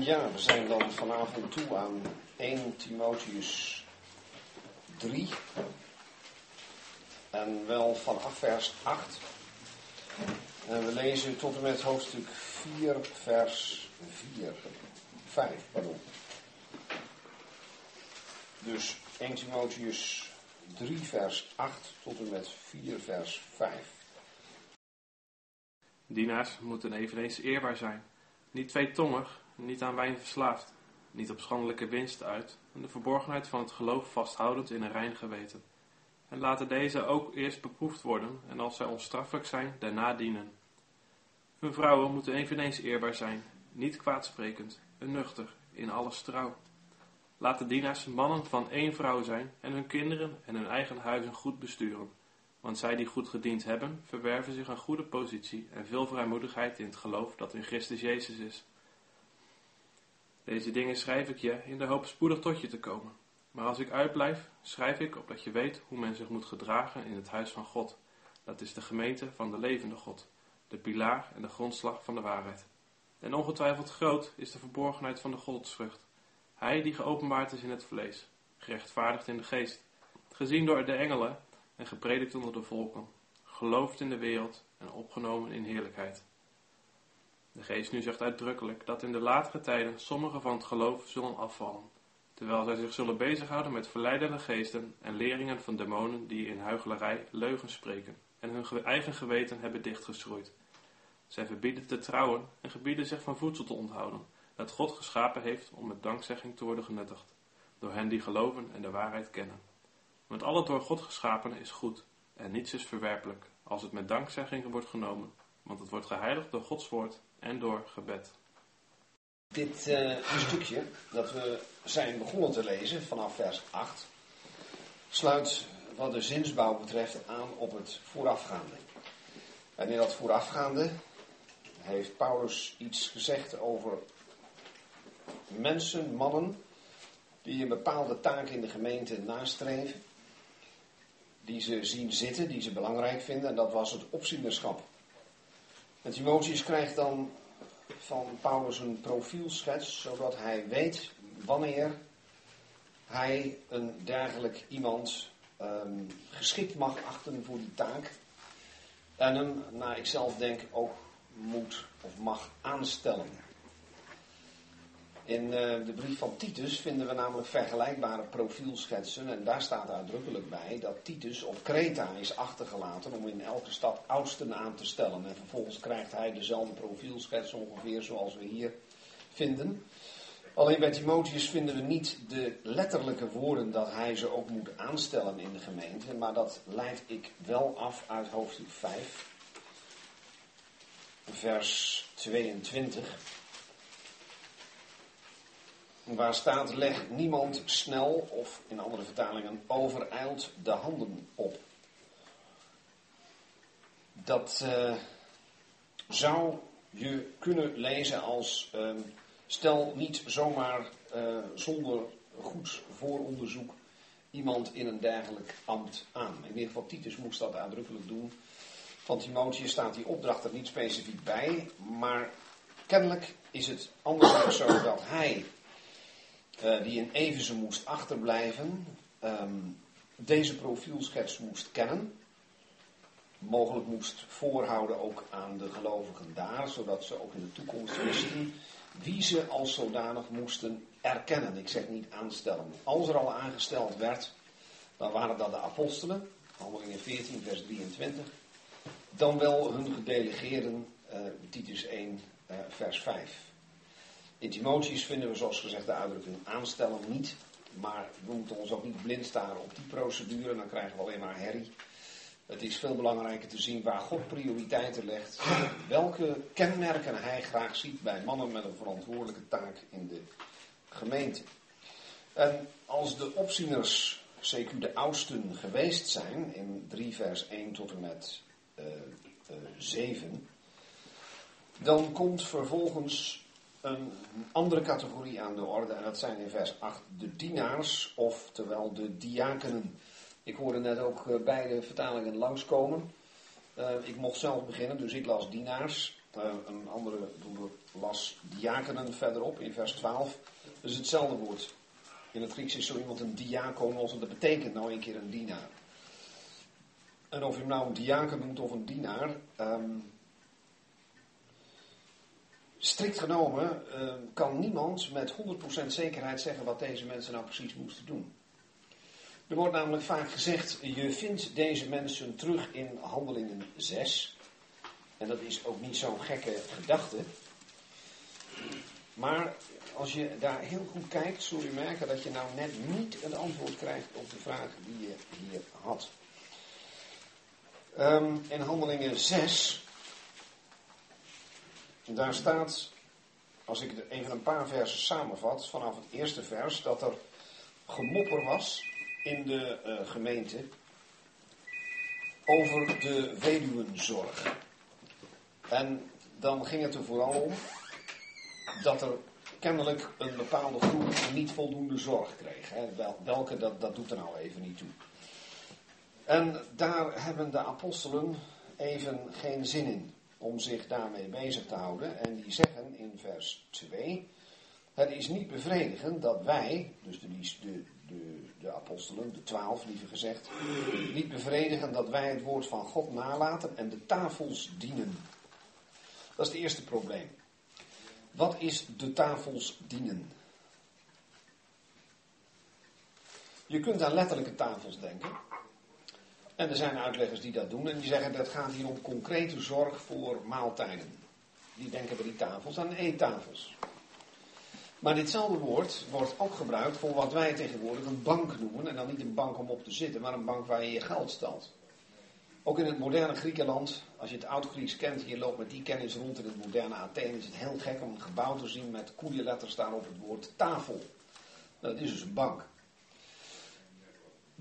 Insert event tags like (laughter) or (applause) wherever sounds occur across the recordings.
Ja, we zijn dan vanavond toe aan 1 Timotheus 3. En wel vanaf vers 8. En we lezen tot en met hoofdstuk 4, vers 4. 5, pardon. Dus 1 Timotheus 3, vers 8 tot en met 4, vers 5. Dienaars moeten eveneens eerbaar zijn, niet tweetongig, niet aan wijn verslaafd, niet op schandelijke winst uit, en de verborgenheid van het geloof vasthoudend in een rein geweten. En laten deze ook eerst beproefd worden, en als zij onstraffelijk zijn, daarna dienen. Hun vrouwen moeten eveneens eerbaar zijn, niet kwaadsprekend, en nuchter, in alles trouw. Laat de dienaars mannen van één vrouw zijn en hun kinderen en hun eigen huizen goed besturen. Want zij die goed gediend hebben, verwerven zich een goede positie en veel vrijmoedigheid in het geloof dat in Christus Jezus is. Deze dingen schrijf ik je in de hoop spoedig tot je te komen. Maar als ik uitblijf, schrijf ik opdat je weet hoe men zich moet gedragen in het huis van God. Dat is de gemeente van de levende God, de pilaar en de grondslag van de waarheid. En ongetwijfeld groot is de verborgenheid van de godsvrucht. Hij die geopenbaard is in het vlees, gerechtvaardigd in de geest, gezien door de engelen en gepredikt onder de volken, geloofd in de wereld en opgenomen in heerlijkheid. De geest nu zegt uitdrukkelijk dat in de latere tijden sommigen van het geloof zullen afvallen, terwijl zij zich zullen bezighouden met verleidende geesten en leringen van demonen die in huichelarij leugens spreken en hun eigen geweten hebben dichtgeschroeid. Zij verbieden te trouwen en gebieden zich van voedsel te onthouden, dat God geschapen heeft om met dankzegging te worden genuttigd, door hen die geloven en de waarheid kennen. Want al het door God geschapene is goed, en niets is verwerpelijk, als het met dankzegging wordt genomen, want het wordt geheiligd door Gods woord en door gebed. Dit uh, stukje dat we zijn begonnen te lezen vanaf vers 8 sluit wat de zinsbouw betreft aan op het voorafgaande. En in dat voorafgaande heeft Paulus iets gezegd over mensen, mannen, die een bepaalde taak in de gemeente nastreven, die ze zien zitten, die ze belangrijk vinden, en dat was het opzienerschap. En Timotheus krijgt dan van Paulus een profielschets, zodat hij weet wanneer hij een dergelijk iemand um, geschikt mag achten voor die taak. En hem, naar ik zelf denk, ook moet of mag aanstellen. In uh, de brief van Titus vinden we namelijk vergelijkbare profielschetsen. En daar staat uitdrukkelijk bij dat Titus op Kreta is achtergelaten om in elke stad oudsten aan te stellen. En vervolgens krijgt hij dezelfde profielschets ongeveer zoals we hier vinden. Alleen bij Timotheus vinden we niet de letterlijke woorden dat hij ze ook moet aanstellen in de gemeente. Maar dat leid ik wel af uit hoofdstuk 5, vers 22 waar staat leg niemand snel of in andere vertalingen overijld de handen op. Dat uh, zou je kunnen lezen als uh, stel niet zomaar uh, zonder goed vooronderzoek iemand in een dergelijk ambt aan. In ieder geval Titus moest dat uitdrukkelijk doen. Van Timotheus staat die opdracht er niet specifiek bij, maar kennelijk is het anderzijds zo dat hij uh, die in Efeze moest achterblijven, um, deze profielschets moest kennen. Mogelijk moest voorhouden ook aan de gelovigen daar, zodat ze ook in de toekomst wisten wie ze als zodanig moesten erkennen. Ik zeg niet aanstellen. Als er al aangesteld werd, dan waren dat de apostelen, handelingen 14, vers 23. Dan wel hun gedelegeerden, uh, Titus 1, uh, vers 5. In Timotheus vinden we zoals gezegd de uitdrukking aanstellen niet. Maar we moeten ons ook niet blind staren op die procedure, dan krijgen we alleen maar herrie. Het is veel belangrijker te zien waar God prioriteiten legt. Welke kenmerken hij graag ziet bij mannen met een verantwoordelijke taak in de gemeente. En als de opzieners, CQ de oudsten, geweest zijn, in 3 vers 1 tot en met uh, uh, 7, dan komt vervolgens een andere categorie aan de orde. En dat zijn in vers 8 de dienaars, oftewel de diakenen. Ik hoorde net ook uh, beide vertalingen langskomen. Uh, ik mocht zelf beginnen, dus ik las dienaars. Uh, een andere broeder las diakenen verderop in vers 12. Dat is hetzelfde woord. In het Grieks is zo iemand een diakonos en dat betekent nou een keer een dienaar. En of je hem nou een diaken noemt of een dienaar, um, strikt genomen uh, kan niemand met 100% zekerheid zeggen wat deze mensen nou precies moesten doen. Er wordt namelijk vaak gezegd, je vindt deze mensen terug in handelingen 6. En dat is ook niet zo'n gekke gedachte. Maar als je daar heel goed kijkt, zul je merken dat je nou net niet een antwoord krijgt op de vraag die je hier had. Um, in handelingen 6, daar staat, als ik even een paar versen samenvat, vanaf het eerste vers, dat er gemopper was in de uh, gemeente over de weduwenzorg. En dan ging het er vooral om dat er kennelijk een bepaalde groep niet voldoende zorg kreeg. Hè. Welke, dat, dat doet er nou even niet toe. En daar hebben de apostelen even geen zin in om zich daarmee bezig te houden. En die zeggen in vers 2: Het is niet bevredigend dat wij, dus de, de, de, apostelen, de twaalf liever gezegd, niet bevredigend dat wij het woord van God nalaten en de tafels dienen. Dat is het eerste probleem. Wat is de tafels dienen? Je kunt aan letterlijke tafels denken. En er zijn uitleggers die dat doen en die zeggen dat gaat hier om concrete zorg voor maaltijden. Die denken bij die tafels aan eettafels. Maar ditzelfde woord wordt ook gebruikt voor wat wij tegenwoordig een bank noemen. En dan niet een bank om op te zitten, maar een bank waar je je geld stelt. Ook in het moderne Griekenland, als je het oud-Grieks kent, je loopt met die kennis rond in het moderne Athene, is het heel gek om een gebouw te zien met koeienletters daarop het woord tafel. Dat is dus een bank.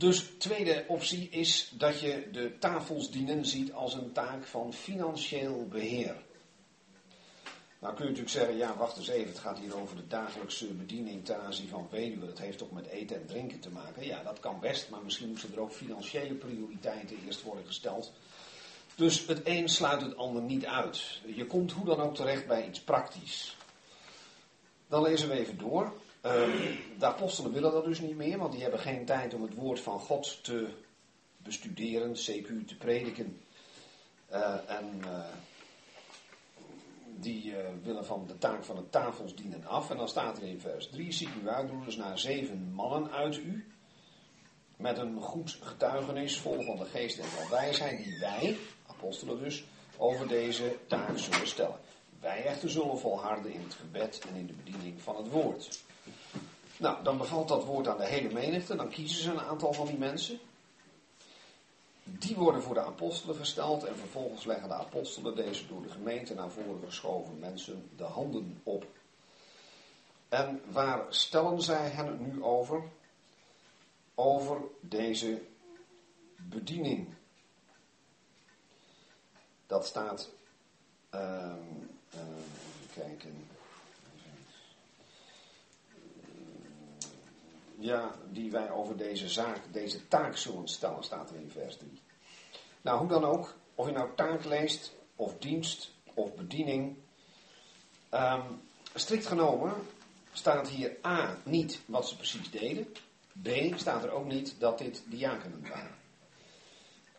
Dus tweede optie is dat je de tafels dienen ziet als een taak van financieel beheer. Nou kun je natuurlijk zeggen, ja wacht eens even, het gaat hier over de dagelijkse bediening ten van weduwe. Dat heeft toch met eten en drinken te maken. Ja, dat kan best, maar misschien moesten er ook financiële prioriteiten eerst worden gesteld. Dus het een sluit het ander niet uit. Je komt hoe dan ook terecht bij iets praktisch. Dan lezen we even door. Uh, de apostelen willen dat dus niet meer, want die hebben geen tijd om het woord van God te bestuderen, CQ te prediken. Uh, en uh, die uh, willen van de taak van het tafels dienen af. En dan staat er in vers 3, ziet u uitroers naar zeven mannen uit u, met een goed getuigenis, vol van de geest en van wijsheid, die wij, apostelen dus, over deze taak zullen stellen. Wij echter zullen volharden in het gebed en in de bediening van het woord. Nou, dan bevalt dat woord aan de hele menigte, dan kiezen ze een aantal van die mensen. Die worden voor de apostelen gesteld en vervolgens leggen de apostelen deze door de gemeente naar voren geschoven mensen de handen op. En waar stellen zij hen nu over? Over deze bediening. Dat staat, uh, uh, even kijken. Ja, die wij over deze zaak, deze taak zullen stellen, staat er in vers 3. Nou, hoe dan ook, of je nou taak leest, of dienst, of bediening. Um, strikt genomen staat hier A niet wat ze precies deden. B staat er ook niet dat dit diakenen waren.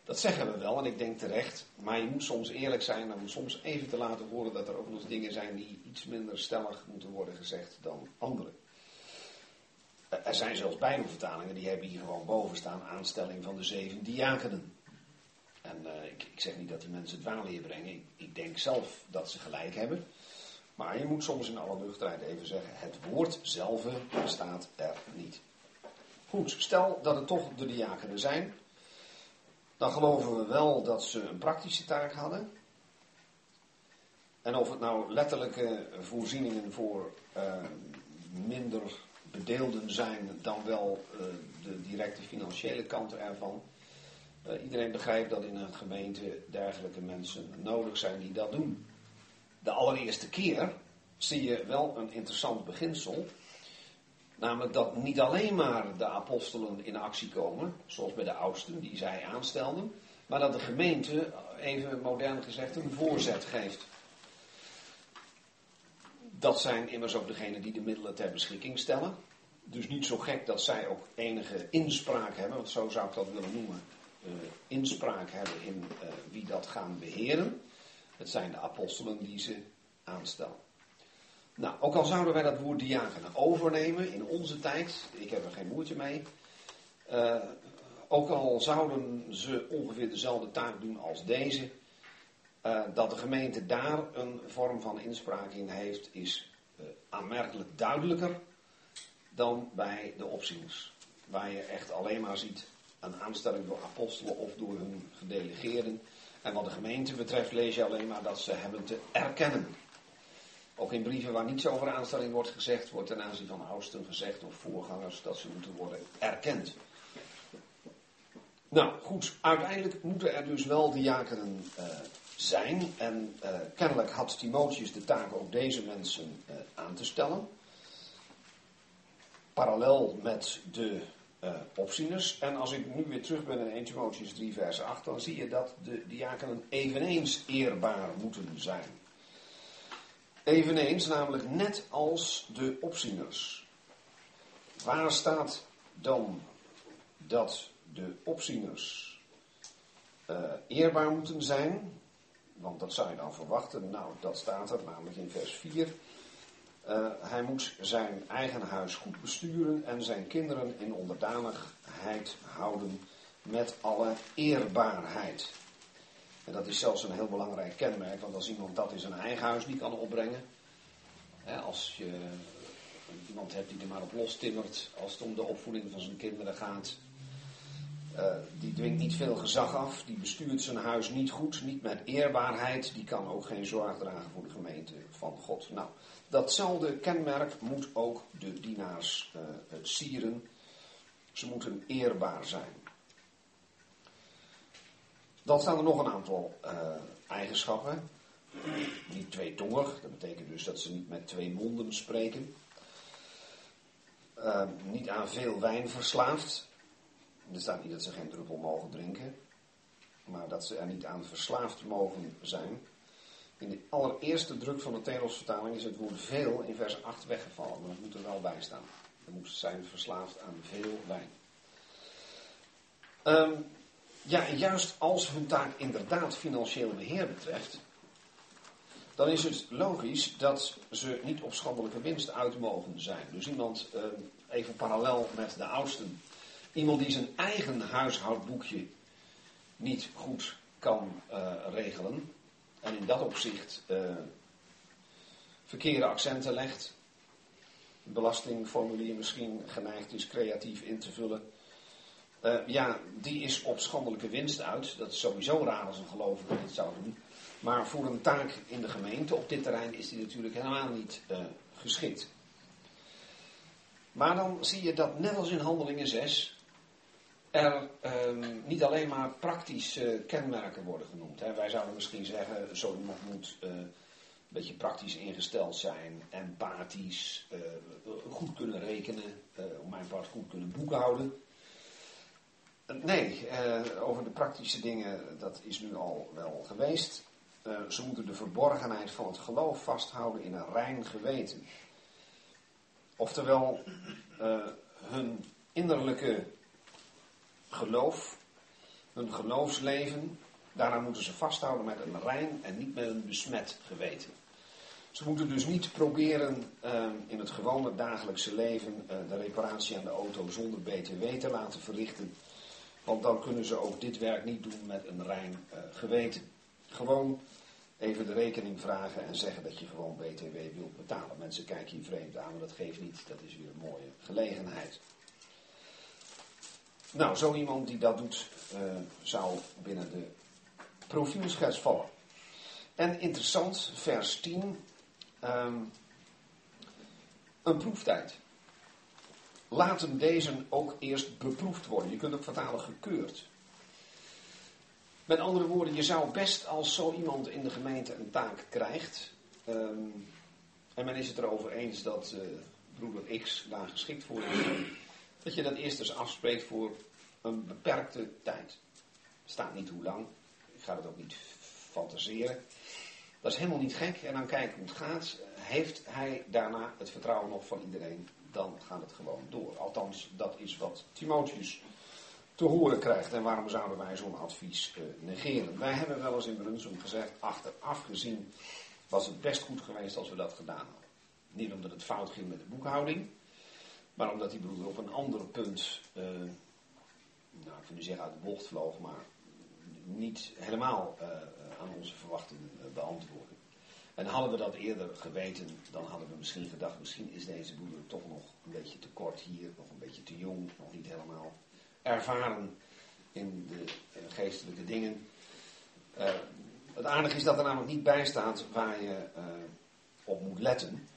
Dat zeggen we wel en ik denk terecht, maar je moet soms eerlijk zijn om soms even te laten horen dat er ook nog dingen zijn die iets minder stellig moeten worden gezegd dan andere. Er zijn zelfs bijbelvertalingen die hebben hier gewoon boven staan aanstelling van de zeven diakenen. En uh, ik, ik, zeg niet dat die mensen het dwaalleer brengen. Ik, denk zelf dat ze gelijk hebben. Maar je moet soms in alle nuchterheid even zeggen, het woord zelf staat er niet. Goed, stel dat het toch de diakenen zijn. Dan geloven we wel dat ze een praktische taak hadden. En of het nou letterlijke voorzieningen voor uh, minder bedeelden zijn dan wel uh, de directe financiële kant ervan. Uh, iedereen begrijpt dat in een gemeente dergelijke mensen nodig zijn die dat doen. De allereerste keer zie je wel een interessant beginsel. Namelijk dat niet alleen maar de apostelen in actie komen, zoals bij de oudsten die zij aanstelden, maar dat de gemeente, even modern gezegd, een voorzet geeft. Dat zijn immers ook degenen die de middelen ter beschikking stellen. Dus niet zo gek dat zij ook enige inspraak hebben, want zo zou ik dat willen noemen. Uh, inspraak hebben in uh, wie dat gaan beheren. Het zijn de apostelen die ze aanstellen. Nou, ook al zouden wij dat woord diakenen overnemen in onze tijd, ik heb er geen moeite mee. Uh, ook al zouden ze ongeveer dezelfde taak doen als deze, uh, dat de gemeente daar een vorm van inspraak in heeft, is uh, aanmerkelijk duidelijker dan bij de opzieners. Waar je echt alleen maar ziet een aanstelling door apostelen of door hun gedelegeerden. En wat de gemeente betreft lees je alleen maar dat ze hebben te erkennen. Ook in brieven waar niets over aanstelling wordt gezegd, wordt ten aanzien van oudsten gezegd of voorgangers dat ze moeten worden erkend. Nou goed, uiteindelijk moeten er dus wel diakenen uh, zijn. En uh, kennelijk had Timotheus de taak ook deze mensen uh, aan te stellen. Parallel met de opzieners. En als ik nu weer terug ben in 1 Timotheus 3 vers 8, dan zie je dat de diakenen eveneens eerbaar moeten zijn. Eveneens, namelijk net als de opzieners. Waar staat dan dat de opzieners uh, eerbaar moeten zijn? Want dat zou je dan verwachten. Nou, dat staat er namelijk in vers 4. Uh, hij moet zijn eigen huis goed besturen en zijn kinderen in onderdanigheid houden met alle eerbaarheid. En dat is zelfs een heel belangrijk kenmerk, want als iemand dat in zijn eigen huis niet kan opbrengen, hè, als je iemand hebt die er maar op los timmert als het om de opvoeding van zijn kinderen gaat, uh, die dwingt niet veel gezag af, die bestuurt zijn huis niet goed, niet met eerbaarheid, die kan ook geen zorg dragen voor de gemeente van God. Nou, datzelfde kenmerk moet ook de dienaars uh, sieren. Ze moeten eerbaar zijn. Dan staan er nog een aantal eigenschappen. Niet tweetongig, dat betekent dus dat ze niet met twee monden spreken. Niet aan veel wijn verslaafd. Er staat niet dat ze geen druppel mogen drinken, maar dat ze er niet aan verslaafd mogen zijn. In de allereerste druk van de Telos-vertaling is het woord veel in vers 8 weggevallen, maar dat moet er wel bij staan. Ze zijn verslaafd aan veel wijn. Um, ja, en juist als hun taak inderdaad financieel beheer betreft, dan is het logisch dat ze niet op schandelijke winst uit mogen zijn. Dus iemand, um, even parallel met de oudsten, iemand die zijn eigen huishoudboekje niet goed kan uh, regelen en in dat opzicht uh, verkeerde accenten legt, belastingformulier misschien geneigd is creatief in te vullen. Uh, ja, die is op schandelijke winst uit. Dat is sowieso raar als een gelovige dit zou doen. Maar voor een taak in de gemeente op dit terrein is die natuurlijk helemaal niet uh, geschikt. Maar dan zie je dat net als in Handelingen 6 er um, niet alleen maar praktische kenmerken worden genoemd. Hè. Wij zouden misschien zeggen, zo iemand moet uh, een beetje praktisch ingesteld zijn, empathisch, uh, goed kunnen rekenen, uh, om mijn part goed kunnen boekhouden. Nee, over de praktische dingen, dat is nu al wel geweest. ze moeten de verborgenheid van het geloof vasthouden in een rein geweten. Oftewel, hun innerlijke geloof, hun geloofsleven, daaraan moeten ze vasthouden met een rein en niet met een besmet geweten. Ze moeten dus niet proberen uh, in het gewone dagelijkse leven uh, de reparatie aan de auto zonder BTW te laten verrichten. Want dan kunnen ze ook dit werk niet doen met een rein uh, geweten. Gewoon even de rekening vragen en zeggen dat je gewoon BTW wilt betalen. Mensen kijken je vreemd aan, maar dat geeft niet. Dat is weer een mooie gelegenheid. Nou, zo iemand die dat doet, uh, zou binnen de profielschets vallen. En interessant, vers 10. Um, een proeftijd. Laten deze ook eerst beproefd worden. Je kunt ook vertalen gekeurd. Met andere woorden, je zou best als zo iemand in de gemeente een taak krijgt. Um, en men is het erover eens dat uh, broeder X daar geschikt voor is dat je dat eerst eens afspreekt voor een beperkte tijd. Staat niet hoe lang. Ik ga het ook niet fantaseren. Dat is helemaal niet gek. En dan kijken hoe het gaat. heeft hij daarna het vertrouwen nog van iedereen, dan gaat het gewoon door. Althans, dat is wat Timotheus te horen krijgt. En waarom zouden wij zo'n advies uh, negeren? Wij hebben wel eens in Brunsum gezegd, achteraf gezien was het best goed geweest als we dat gedaan hadden. Niet omdat het fout ging met de boekhouding, maar omdat die broeder op een ander punt, uh, nou ik wil niet zeggen uit de bocht vloog, maar niet helemaal uh, aan onze verwachtingen beantwoordde. En hadden we dat eerder geweten, dan hadden we misschien gedacht, misschien is deze broeder toch nog een beetje te kort hier, nog een beetje te jong, nog niet helemaal ervaren in de geestelijke dingen. Het aardige is dat er namelijk niet bij staat waar je op moet letten.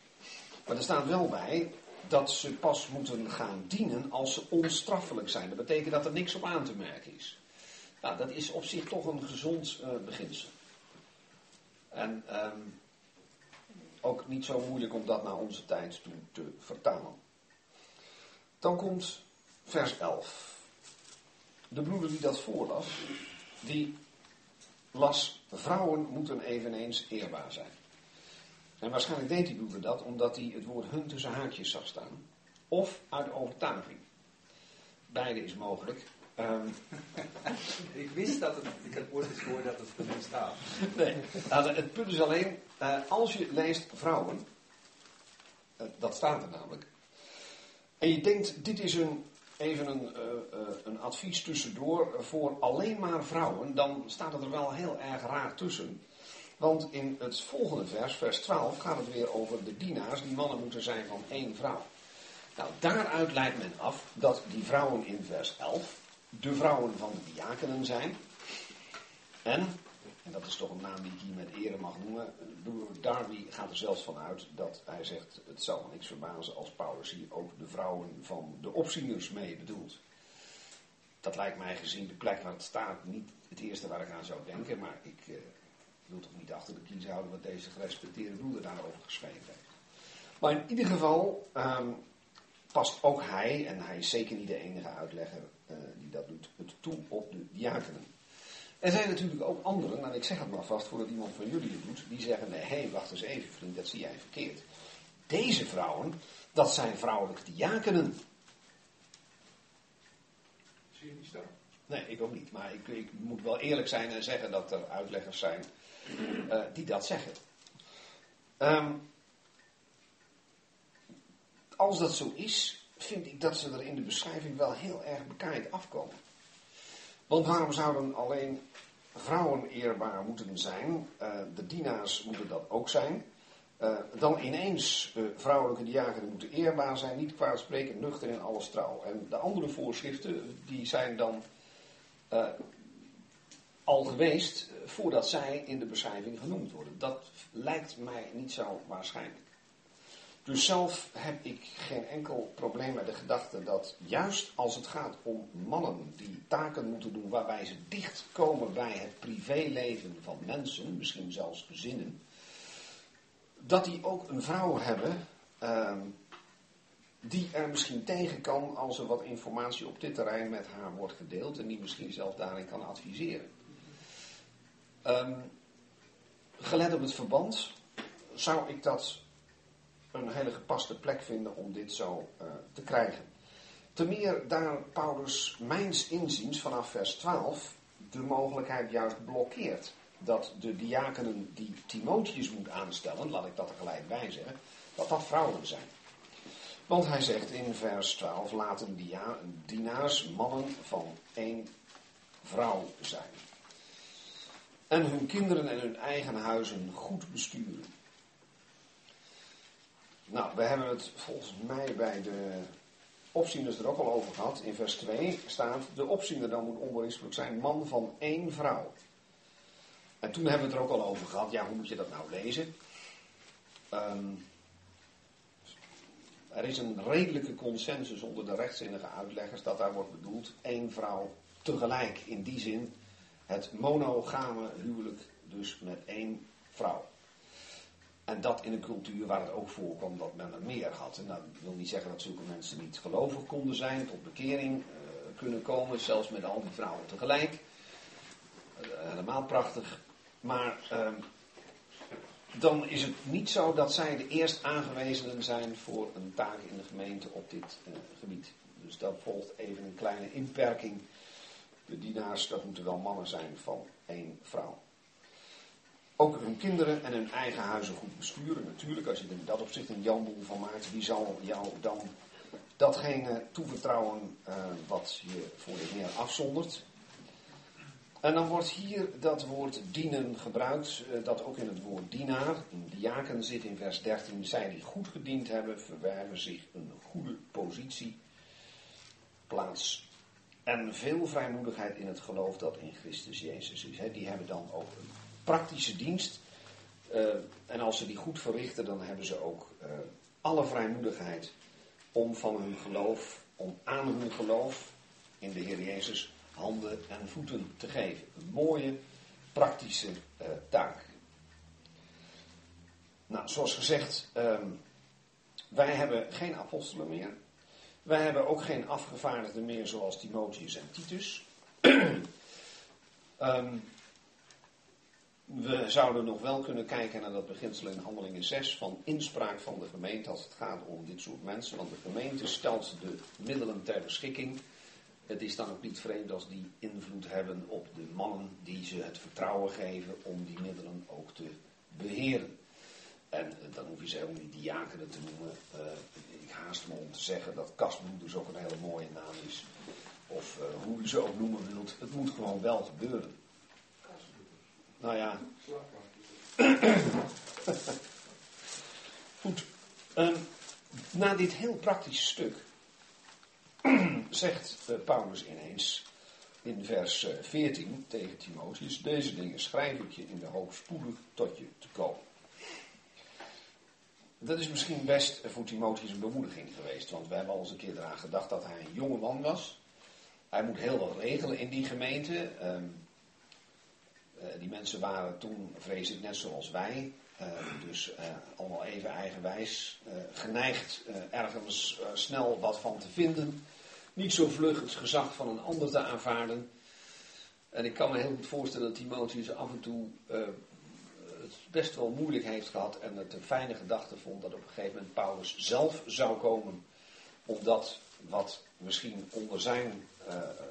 Maar er staat wel bij dat ze pas moeten gaan dienen als ze onstraffelijk zijn. Dat betekent dat er niks op aan te merken is. Nou, dat is op zich toch een gezond uh, beginsel. En um, ook niet zo moeilijk om dat naar onze tijd toe te vertalen. Dan komt vers 11. De broeder die dat voorlas, die las: Vrouwen moeten eveneens eerbaar zijn. En waarschijnlijk deed die broeder dat omdat hij het woord hun tussen haakjes zag staan. Of uit overtuiging. Beide is mogelijk. Um, (laughs) ik wist dat het, ik heb ooit eens gehoord dat het er niet staat. Nee, nou, het punt is alleen, uh, als je leest vrouwen, uh, dat staat er namelijk, en je denkt, dit is een, even een, uh, een advies tussendoor voor alleen maar vrouwen, dan staat het er wel heel erg raar tussen. Want in het volgende vers, vers 12, gaat het weer over de dienaars die mannen moeten zijn van één vrouw. Nou, daaruit leidt men af dat die vrouwen in vers 11 de vrouwen van de diakenen zijn. En, en dat is toch een naam die ik hier met ere mag noemen, Darby gaat er zelfs van uit dat hij zegt, het zal me niks verbazen als Paulus hier ook de vrouwen van de opzieners mee bedoelt. Dat lijkt mij gezien de plek waar het staat niet het eerste waar ik aan zou denken, maar ik uh, wil toch niet achter de kiezer houden wat deze gerespecteerde broeder daarover geschreven heeft. Maar in ieder geval um, past ook hij, en hij is zeker niet de enige uitlegger uh, die dat doet, het toe op de diakenen. Er zijn natuurlijk ook anderen, en ik zeg het maar vast voordat iemand van jullie het doet, die zeggen: nee, hé, wacht eens even, vriend, dat zie jij verkeerd. Deze vrouwen, dat zijn vrouwelijke diakenen. Zie je niet staan? Nee, ik ook niet. Maar ik, ik, moet wel eerlijk zijn en zeggen dat er uitleggers zijn uh, die dat zeggen. Um, als dat zo is, vind ik dat ze er in de beschrijving wel heel erg bekaaid afkomen. Want waarom zouden alleen vrouwen eerbaar moeten zijn? Uh, de dienaars moeten dat ook zijn. Uh, dan ineens vrouwelijke diakenen moeten eerbaar zijn, niet kwaadspreken, nuchter in alles trouw. En de andere voorschriften, die zijn dan al geweest voordat zij in de beschrijving genoemd worden. Dat lijkt mij niet zo waarschijnlijk. Dus zelf heb ik geen enkel probleem met de gedachte dat juist als het gaat om mannen die taken moeten doen waarbij ze dichtkomen bij het privéleven van mensen, misschien zelfs gezinnen, dat die ook een vrouw hebben uh, die er misschien tegen kan als er wat informatie op dit terrein met haar wordt gedeeld en die misschien zelf daarin kan adviseren. Um, gelet op het verband zou ik dat een hele gepaste plek vinden om dit zo uh, te krijgen. Ten meer daar Paulus mijns inziens vanaf vers 12 de mogelijkheid juist blokkeert. Dat de diakenen die Timotheus moet aanstellen, laat ik dat er gelijk bij zeggen, dat dat vrouwen zijn. Want hij zegt in vers 12, laten dienaars mannen van één vrouw zijn. En hun kinderen en hun eigen huizen goed besturen. Nou, we hebben het volgens mij bij de opzieners er ook al over gehad. In vers 2 staat, de opziener dan moet onberispelijk zijn man van één vrouw. En toen hebben we het er ook al over gehad, ja, hoe moet je dat nou lezen? Um, er is een redelijke consensus onder de rechtzinnige uitleggers dat daar wordt bedoeld één vrouw tegelijk. In die zin het monogame huwelijk dus met één vrouw. En dat in een cultuur waar het ook voorkwam dat men er meer had. En dat wil niet zeggen dat zulke mensen niet gelovig konden zijn, tot bekering uh, kunnen komen, zelfs met al die vrouwen tegelijk. Uh, helemaal prachtig. Maar uh, dan is het niet zo dat zij de eerst aangewezenen zijn voor een taak in de gemeente op dit uh, gebied. Dus dat volgt even een kleine inperking. De dienaars, dat moeten wel mannen zijn van één vrouw. Ook hun kinderen en hun eigen huizen goed besturen. Natuurlijk, als je in dat opzicht een janboel van maakt, wie zal jou dan datgene toevertrouwen uh, wat je voor de Heer afzondert? En dan wordt hier dat woord dienen gebruikt, uh, dat ook in het woord dienaar, in diaken zit in vers 13. Zij die goed gediend hebben, verwerven zich een goede positie, plaats en veel vrijmoedigheid in het geloof dat in Christus Jezus is. Die hebben dan ook een praktische dienst. Uh, en als ze die goed verrichten, dan hebben ze ook uh, alle vrijmoedigheid om van hun geloof, om aan hun geloof in de Heer Jezus handen en voeten te geven. Een mooie, praktische uh, taak. Nou, zoals gezegd, um, wij hebben geen apostelen meer. Wij hebben ook geen afgevaardigden meer zoals Timotheus en Titus. um, (clears throat) we zouden nog wel kunnen kijken naar dat beginsel in Handelingen 6 van inspraak van de gemeente als het gaat om dit soort mensen. Want de gemeente stelt de middelen ter beschikking. Het is dan ook niet vreemd als die invloed hebben op de mannen die ze het vertrouwen geven om die middelen ook te beheren. En dan hoef je ze helemaal niet diakenen te noemen. Ik haast me om te zeggen dat kastbroeders ook een hele mooie naam is. Of uh, hoe u ze ook noemen wilt. Het moet gewoon wel gebeuren. Nou ja. Goed. Um, na dit heel praktische stuk (clears throat) zegt uh, Paulus ineens in vers uh, 14 tegen Timotheus: Deze dingen schrijf ik je in de hoop spoedig tot je te komen. Dat is misschien best voor Timotheus een bemoediging geweest, want we hebben al eens een keer eraan gedacht dat hij een jonge man was. Hij moet heel wat regelen in die gemeente. Um, uh, die mensen waren toen, vrees ik, net zoals wij. Uh, dus uh, allemaal even eigenwijs. geneigd ergens snel wat van te vinden. Niet zo vlug het gezag van een ander te aanvaarden. En ik kan me heel goed voorstellen dat Timotheus af en toe het best wel moeilijk heeft gehad. En het een fijne gedachte vond dat op een gegeven moment Paulus zelf zou komen. Om dat wat misschien onder zijn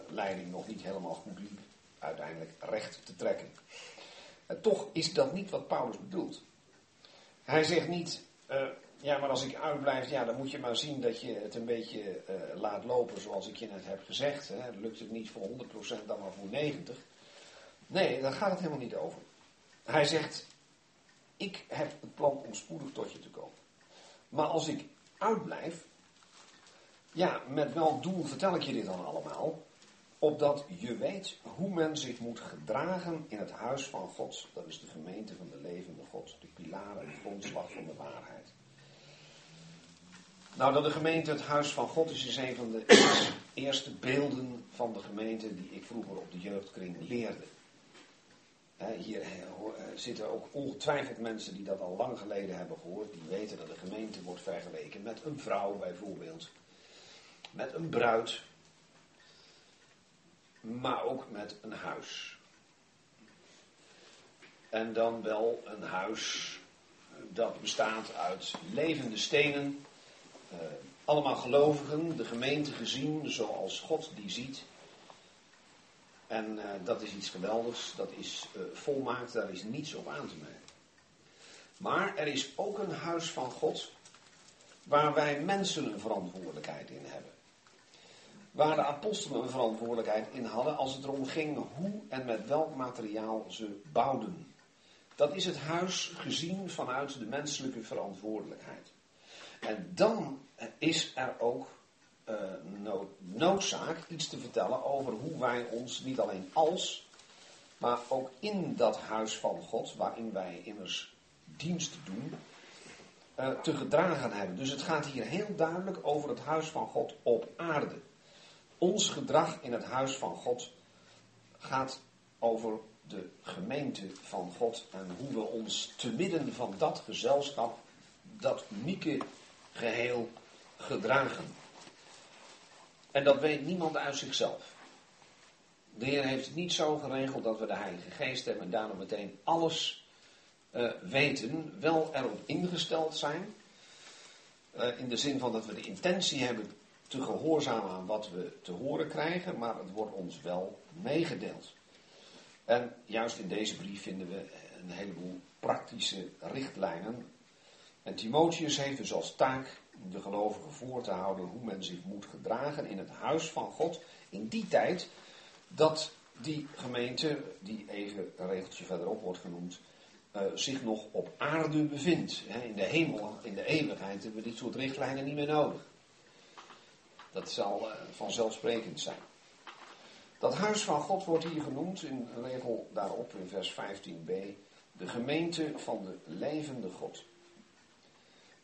leiding nog niet helemaal goed liep uiteindelijk recht te trekken. En toch is dat niet wat Paulus bedoelt. Hij zegt niet, uh, ja, maar als ik uitblijf, ja, dan moet je maar zien dat je het een beetje uh, laat lopen zoals ik je net heb gezegd. Hè. Lukt het niet voor 100%, dan maar voor 90%. Nee, daar gaat het helemaal niet over. Hij zegt, ik heb het plan om spoedig tot je te komen. Maar als ik uitblijf, ja, met welk doel vertel ik je dit dan allemaal? opdat je weet hoe men zich moet gedragen in het huis van God. Dat is de gemeente van de levende God, de pilaar en grondslag van de waarheid. Nou, dat de gemeente het huis van God is, is een van de eerste beelden van de gemeente die ik vroeger op de jeugdkring leerde. Hier eh, zitten ook ongetwijfeld mensen die dat al lang geleden hebben gehoord. Die weten dat de gemeente wordt vergeleken met een vrouw bijvoorbeeld. Met een bruid, maar ook met een huis. En dan wel een huis dat bestaat uit levende stenen, allemaal gelovigen, de gemeente gezien zoals God die ziet. En uh, dat is iets geweldigs, dat is uh, volmaakt, daar is niets op aan te merken. Maar er is ook een huis van God waar wij mensen een verantwoordelijkheid in hebben waar de apostelen een verantwoordelijkheid in hadden als het erom ging hoe en met welk materiaal ze bouwden. Dat is het huis gezien vanuit de menselijke verantwoordelijkheid. En dan is er ook uh, noodzaak iets te vertellen over hoe wij ons niet alleen als, maar ook in dat huis van God, waarin wij immers dienst doen, uh, te gedragen hebben. Dus het gaat hier heel duidelijk over het huis van God op aarde. Ons gedrag in het huis van God gaat over de gemeente van God en hoe we ons te midden van dat gezelschap, dat unieke geheel gedragen. En dat weet niemand uit zichzelf. De Heer heeft het niet zo geregeld dat we de Heilige Geest hebben en daarom meteen alles eh, weten, wel erop ingesteld zijn. Eh, in de zin van dat we de intentie hebben te gehoorzamen aan wat we te horen krijgen, maar het wordt ons wel meegedeeld. En juist in deze brief vinden we een heleboel praktische richtlijnen. En Timotheus heeft dus als taak de gelovigen voor te houden hoe men zich moet gedragen in het huis van God in die tijd dat die gemeente, die even een regeltje verderop wordt genoemd, uh, zich nog op aarde bevindt. in de hemel, in de eeuwigheid hebben we dit soort richtlijnen niet meer nodig. Dat zal uh, vanzelfsprekend zijn. Dat huis van God wordt hier genoemd in regel daarop in vers 15b. De gemeente van de levende God.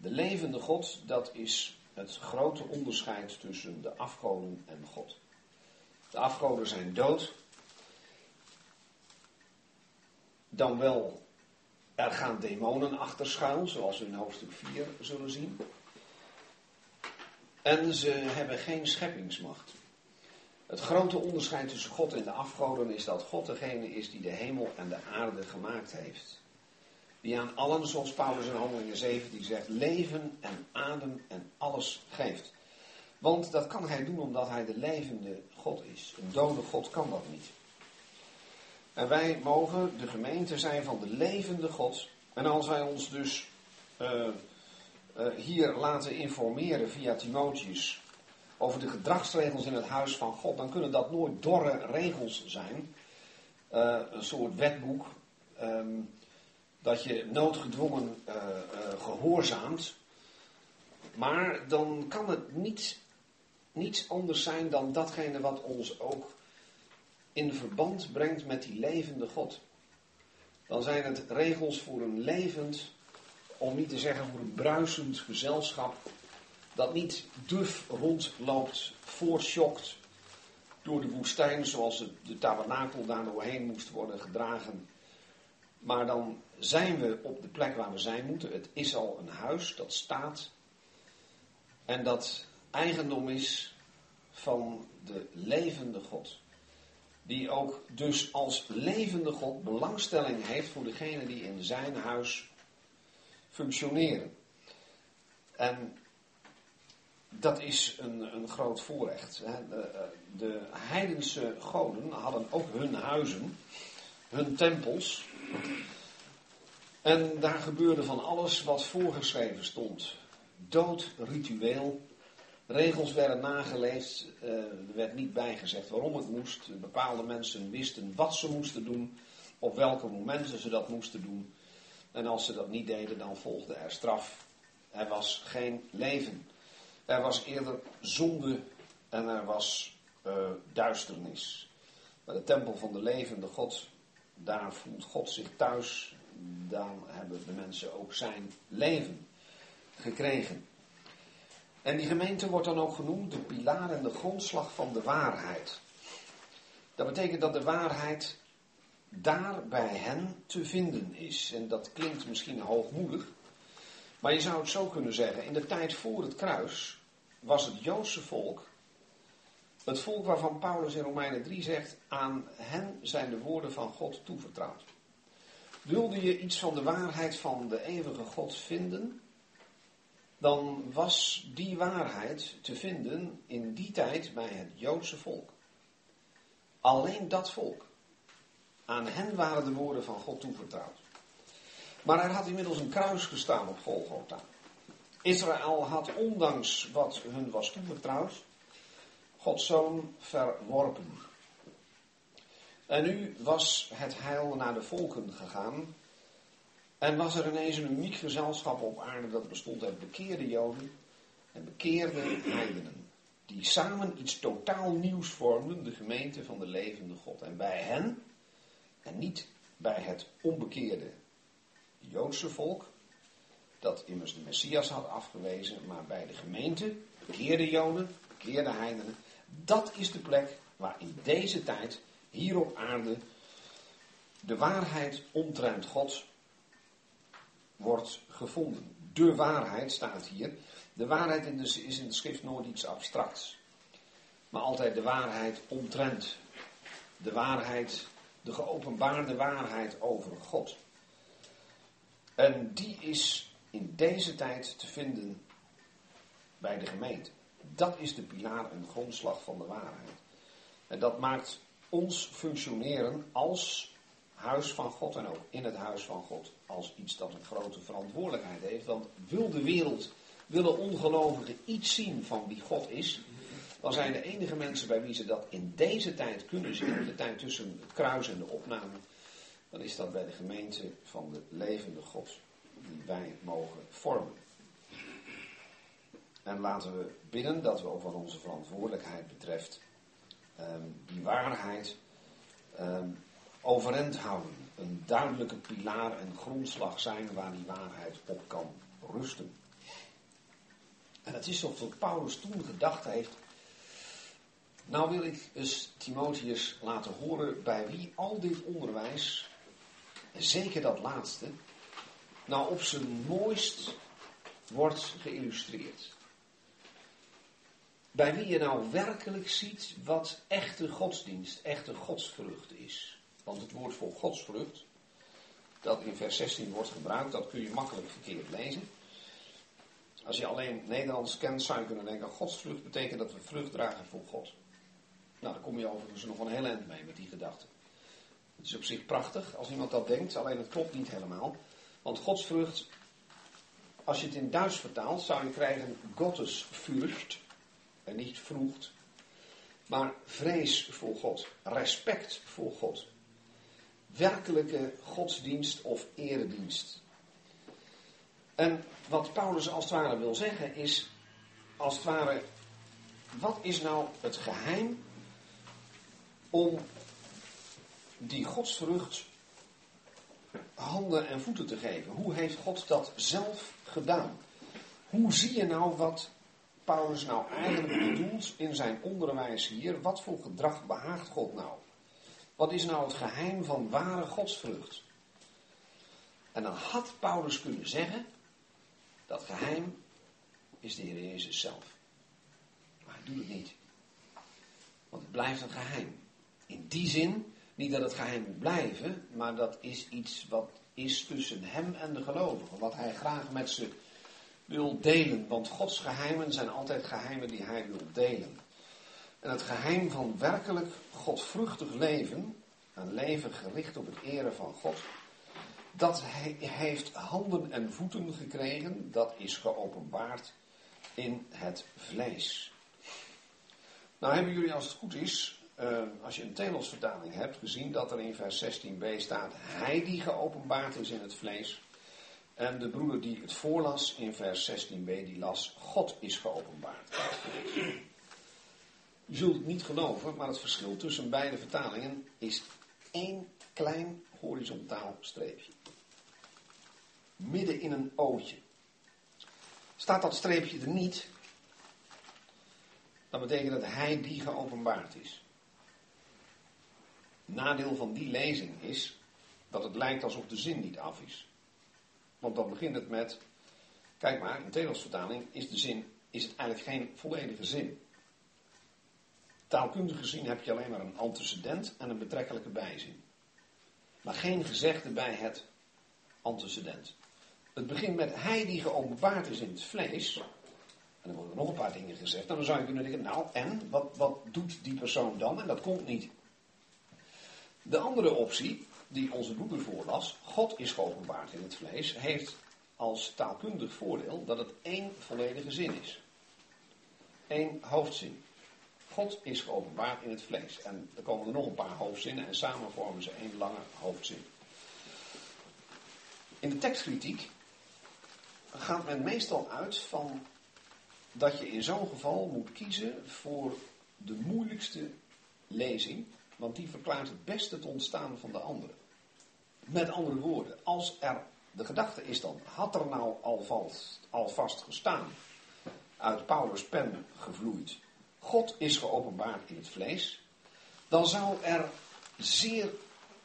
De levende God, dat is het grote onderscheid tussen de afgoden en God. De afgoden zijn dood. Dan wel, er gaan demonen achter schuil, zoals we in hoofdstuk 4 zullen zien. En ze hebben geen scheppingsmacht. Het grote onderscheid tussen God en de afgoden is dat God degene is die de hemel en de aarde gemaakt heeft. Die aan allen, zoals Paulus in Handelingen 17 zegt, leven en adem en alles geeft. Want dat kan hij doen omdat hij de levende God is. Een dode God kan dat niet. En wij mogen de gemeente zijn van de levende God. En als wij ons dus uh, uh, hier laten informeren via Timotheus over de gedragsregels in het huis van God, dan kunnen dat nooit dorre regels zijn. Uh, een soort wetboek um, dat je noodgedwongen gehoorzaamt. Maar dan kan het niet niets anders zijn dan datgene wat ons ook in verband brengt met die levende God. Dan zijn het regels voor een levend, om niet te zeggen voor een bruisend gezelschap, dat niet duf rondloopt, voortschokt door de woestijn zoals de tabernakel daar doorheen moest worden gedragen. Maar dan zijn we op de plek waar we zijn moeten. Het is al een huis dat staat. En dat eigendom is van de levende God. Die ook dus als levende God belangstelling heeft voor degenen die in zijn huis functioneren. En dat is een, een groot voorrecht. De, de heidense goden hadden ook hun huizen, hun tempels. En daar gebeurde van alles wat voorgeschreven stond. Dood, ritueel, regels werden nageleefd, uh, er werd niet bijgezegd waarom het moest. Bepaalde mensen wisten wat ze moesten doen, op welke momenten ze dat moesten doen. En als ze dat niet deden, dan volgde er straf. Er was geen leven. Er was eerder zonde en er was uh, duisternis. Bij de tempel van de levende God, daar voelt God zich thuis. Dan hebben de mensen ook zijn leven gekregen. En die gemeente wordt dan ook genoemd de pilaar en de grondslag van de waarheid. Dat betekent dat de waarheid daar bij hen te vinden is. En dat klinkt misschien hoogmoedig, maar je zou het zo kunnen zeggen: in de tijd voor het kruis was het Joodse volk het volk waarvan Paulus in Romeinen 3 zegt: aan hen zijn de woorden van God toevertrouwd. Wilde je iets van de waarheid van de eeuwige God vinden, dan was die waarheid te vinden in die tijd bij het Joodse volk. Alleen dat volk. Aan hen waren de woorden van God toevertrouwd. Maar er had inmiddels een kruis gestaan op Golgotha. Israël had ondanks wat hun was toevertrouwd, Gods zoon verworpen. En nu was het heil naar de volken gegaan en was er ineens een uniek gezelschap op aarde dat bestond uit bekeerde Joden en bekeerde heidenen. Die samen iets totaal nieuws vormden, de gemeente van de levende God. En bij hen, en niet bij het onbekeerde Joodse volk, dat immers de Messias had afgewezen, maar bij de gemeente, bekeerde Joden, bekeerde heidenen, dat is de plek waar in deze tijd, hier op aarde, de waarheid omtrent God wordt gevonden. De waarheid staat hier. De waarheid in de, is in de schrift nooit iets abstracts. Maar altijd de waarheid omtrent. De waarheid, de geopenbaarde waarheid over God. En die is in deze tijd te vinden bij de gemeente. Dat is de pilaar en grondslag van de waarheid. En dat maakt ons functioneren als huis van God en ook in het huis van God als iets dat een grote verantwoordelijkheid heeft. Want wil de wereld, willen ongelovigen iets zien van wie God is, dan zijn de enige mensen bij wie ze dat in deze tijd kunnen zien, de tijd tussen het kruis en de opname, dan is dat bij de gemeente van de levende God die wij mogen vormen. En laten we bidden dat we ook wat onze verantwoordelijkheid betreft ehm, die waarheid ehm, overeind houden. Een duidelijke pilaar en grondslag zijn waar die waarheid op kan rusten. En het is alsof Paulus toen gedacht heeft. Nou wil ik eens Timotheus laten horen bij wie al dit onderwijs, zeker dat laatste, nou op zijn mooist wordt geïllustreerd. Bij wie je nou werkelijk ziet wat echte godsdienst, echte godsvrucht is. Want het woord voor godsvrucht, dat in vers 16 wordt gebruikt, dat kun je makkelijk verkeerd lezen. Als je alleen Nederlands kent, zou je kunnen denken: godsvrucht betekent dat we vrucht dragen voor God. Nou, daar kom je overigens nog een heel eind mee met die gedachte. Het is op zich prachtig als iemand dat denkt, alleen het klopt niet helemaal. Want godsvrucht, als je het in Duits vertaalt, zou je krijgen Gottesfurcht. Niet vroegt. Maar vrees voor God. Respect voor God. Werkelijke godsdienst of eredienst. En wat Paulus als het ware wil zeggen is, als het ware, wat is nou het geheim om die godsvrucht handen en voeten te geven? Hoe heeft God dat zelf gedaan? Hoe zie je nou wat Paulus nou eigenlijk bedoelt in zijn onderwijs hier? Wat voor gedrag behaagt God nou? Wat is nou het geheim van ware godsvrucht? En dan had Paulus kunnen zeggen, dat geheim is de Heer Jezus zelf. Maar hij doet het niet. Want het blijft een geheim. In die zin, niet dat het geheim moet blijven, maar dat is iets wat is tussen hem en de gelovigen. Wat hij graag met ze wil delen. Want Gods geheimen zijn altijd geheimen die hij wil delen. En het geheim van werkelijk godvruchtig leven, een leven gericht op het eren van God, dat hij heeft handen en voeten gekregen, dat is geopenbaard in het vlees. Nou hebben jullie als het goed is, uh, als je een Telos-vertaling hebt, gezien dat er in vers 16b staat, hij die geopenbaard is in het vlees. En de broeder die het voorlas in vers 16b, die las, God is geopenbaard. Je zult het niet geloven, maar het verschil tussen beide vertalingen is één klein horizontaal streepje. Midden in een ootje. Staat dat streepje er niet, dan betekent dat hij die geopenbaard is. Nadeel van die lezing is dat het lijkt alsof de zin niet af is. Want dan begint het met, kijk maar, in de vertaling is de zin, is het eigenlijk geen volledige zin. Taalkundig gezien heb je alleen maar een antecedent en een betrekkelijke bijzin. Maar geen gezegde bij het antecedent. Het begint met hij die geopenbaard is in het vlees. En dan worden er nog een paar dingen gezegd. En dan zou je kunnen denken, nou en, wat, wat doet die persoon dan? En dat komt niet. De andere optie, die onze broeder voorlas, God is geopenbaard in het vlees, heeft als taalkundig voordeel dat het één volledige zin is. Eén hoofdzin. God is geopenbaard in het vlees. En er komen er nog een paar hoofdzinnen en samen vormen ze één lange hoofdzin. In de tekstkritiek gaat men meestal uit van dat je in zo'n geval moet kiezen voor de moeilijkste lezing, want die verklaart het beste het ontstaan van de andere. Met andere woorden, als er, de gedachte is dan, had er nou alvast, gestaan, uit Paulus' pen gevloeid, God is geopenbaard in het vlees, dan zou er zeer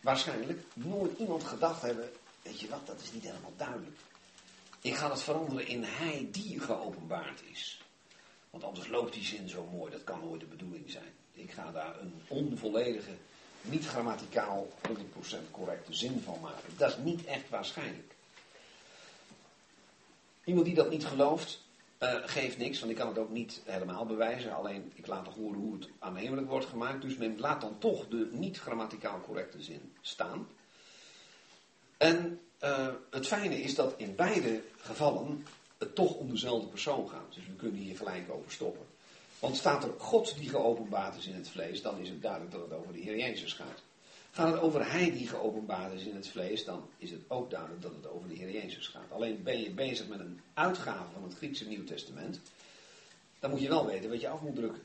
waarschijnlijk nooit iemand gedacht hebben, weet je wat, dat is niet helemaal duidelijk. Ik ga het veranderen in hij die geopenbaard is. Want anders loopt die zin zo mooi, dat kan nooit de bedoeling zijn. Ik ga daar een onvolledige, niet grammaticaal 100% correcte zin van maken. Dat is niet echt waarschijnlijk. Iemand die dat niet gelooft, uh, geeft niks, want ik kan het ook niet helemaal bewijzen. Alleen ik laat toch horen hoe het aannemelijk wordt gemaakt. Dus men laat dan toch de niet grammaticaal correcte zin staan. En uh, het fijne is dat in beide gevallen het toch om dezelfde persoon gaat. Dus we kunnen hier gelijk over stoppen. Want staat er God die geopenbaard is in het vlees, dan is het duidelijk dat het over de Heer Jezus gaat. Gaat het over Hij die geopenbaard is in het vlees, dan is het ook duidelijk dat het over de Heer Jezus gaat. Alleen ben je bezig met een uitgave van het Griekse Nieuw Testament, dan moet je wel weten wat je af moet drukken.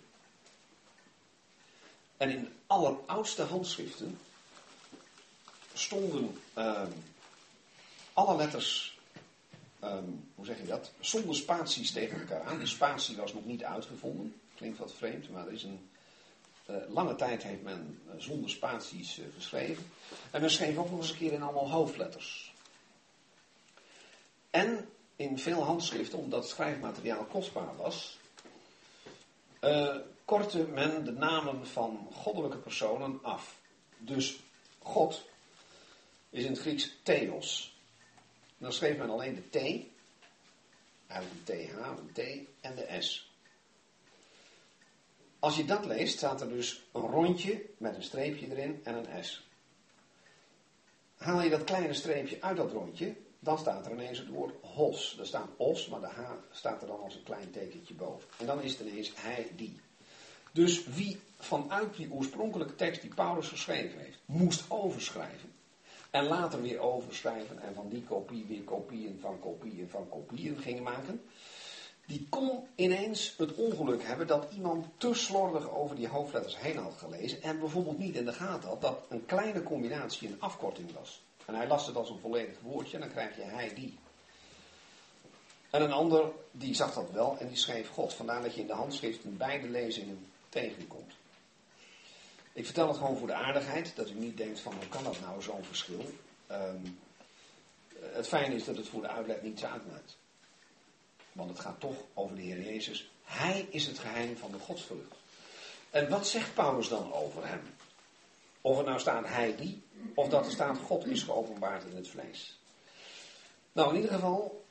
En in alleroudste handschriften stonden uh, alle letters, um, hoe zeg je dat, zonder spaties tegen elkaar aan. De spatie was nog niet uitgevonden, klinkt wat vreemd, maar er is een uh, lange tijd heeft men uh, zonder spaties uh, geschreven. En men schreef ook nog eens een keer in allemaal hoofdletters. En in veel handschriften, omdat schrijfmateriaal kostbaar was, kortte men de namen van goddelijke personen af. Dus God is in het Grieks theos. Dan schreef men alleen de T, eigenlijk een TH, een T en de S. Als je dat leest, staat er dus een rondje met een streepje erin en een S. Haal je dat kleine streepje uit dat rondje, dan staat er ineens het woord hos. Er staat os, maar de H staat er dan als een klein tekentje boven. En dan is het ineens hij, die. Dus wie vanuit die oorspronkelijke tekst die Paulus geschreven heeft, moest overschrijven. En later weer overschrijven en van die kopie weer kopieën van kopieën van kopieën gingen maken die kon ineens het ongeluk hebben dat iemand te slordig over die hoofdletters heen had gelezen en bijvoorbeeld niet in de gaten had dat een kleine combinatie een afkorting was. En hij las het als een volledig woordje en dan krijg je hij die. En een ander die zag dat wel en die schreef God. Vandaar dat je in de handschrift in beide lezingen tegenkomt. Ik vertel het gewoon voor de aardigheid, dat u niet denkt van hoe kan dat nou zo'n verschil. Um, het fijne is dat het voor de uitleg niets uitmaakt. Want het gaat toch over de Heer Jezus. Hij is het geheim van de godsvrucht. En wat zegt Paulus dan over hem? Of er nou staat hij die, of dat er staat God is geopenbaard in het vlees. Nou, in ieder geval,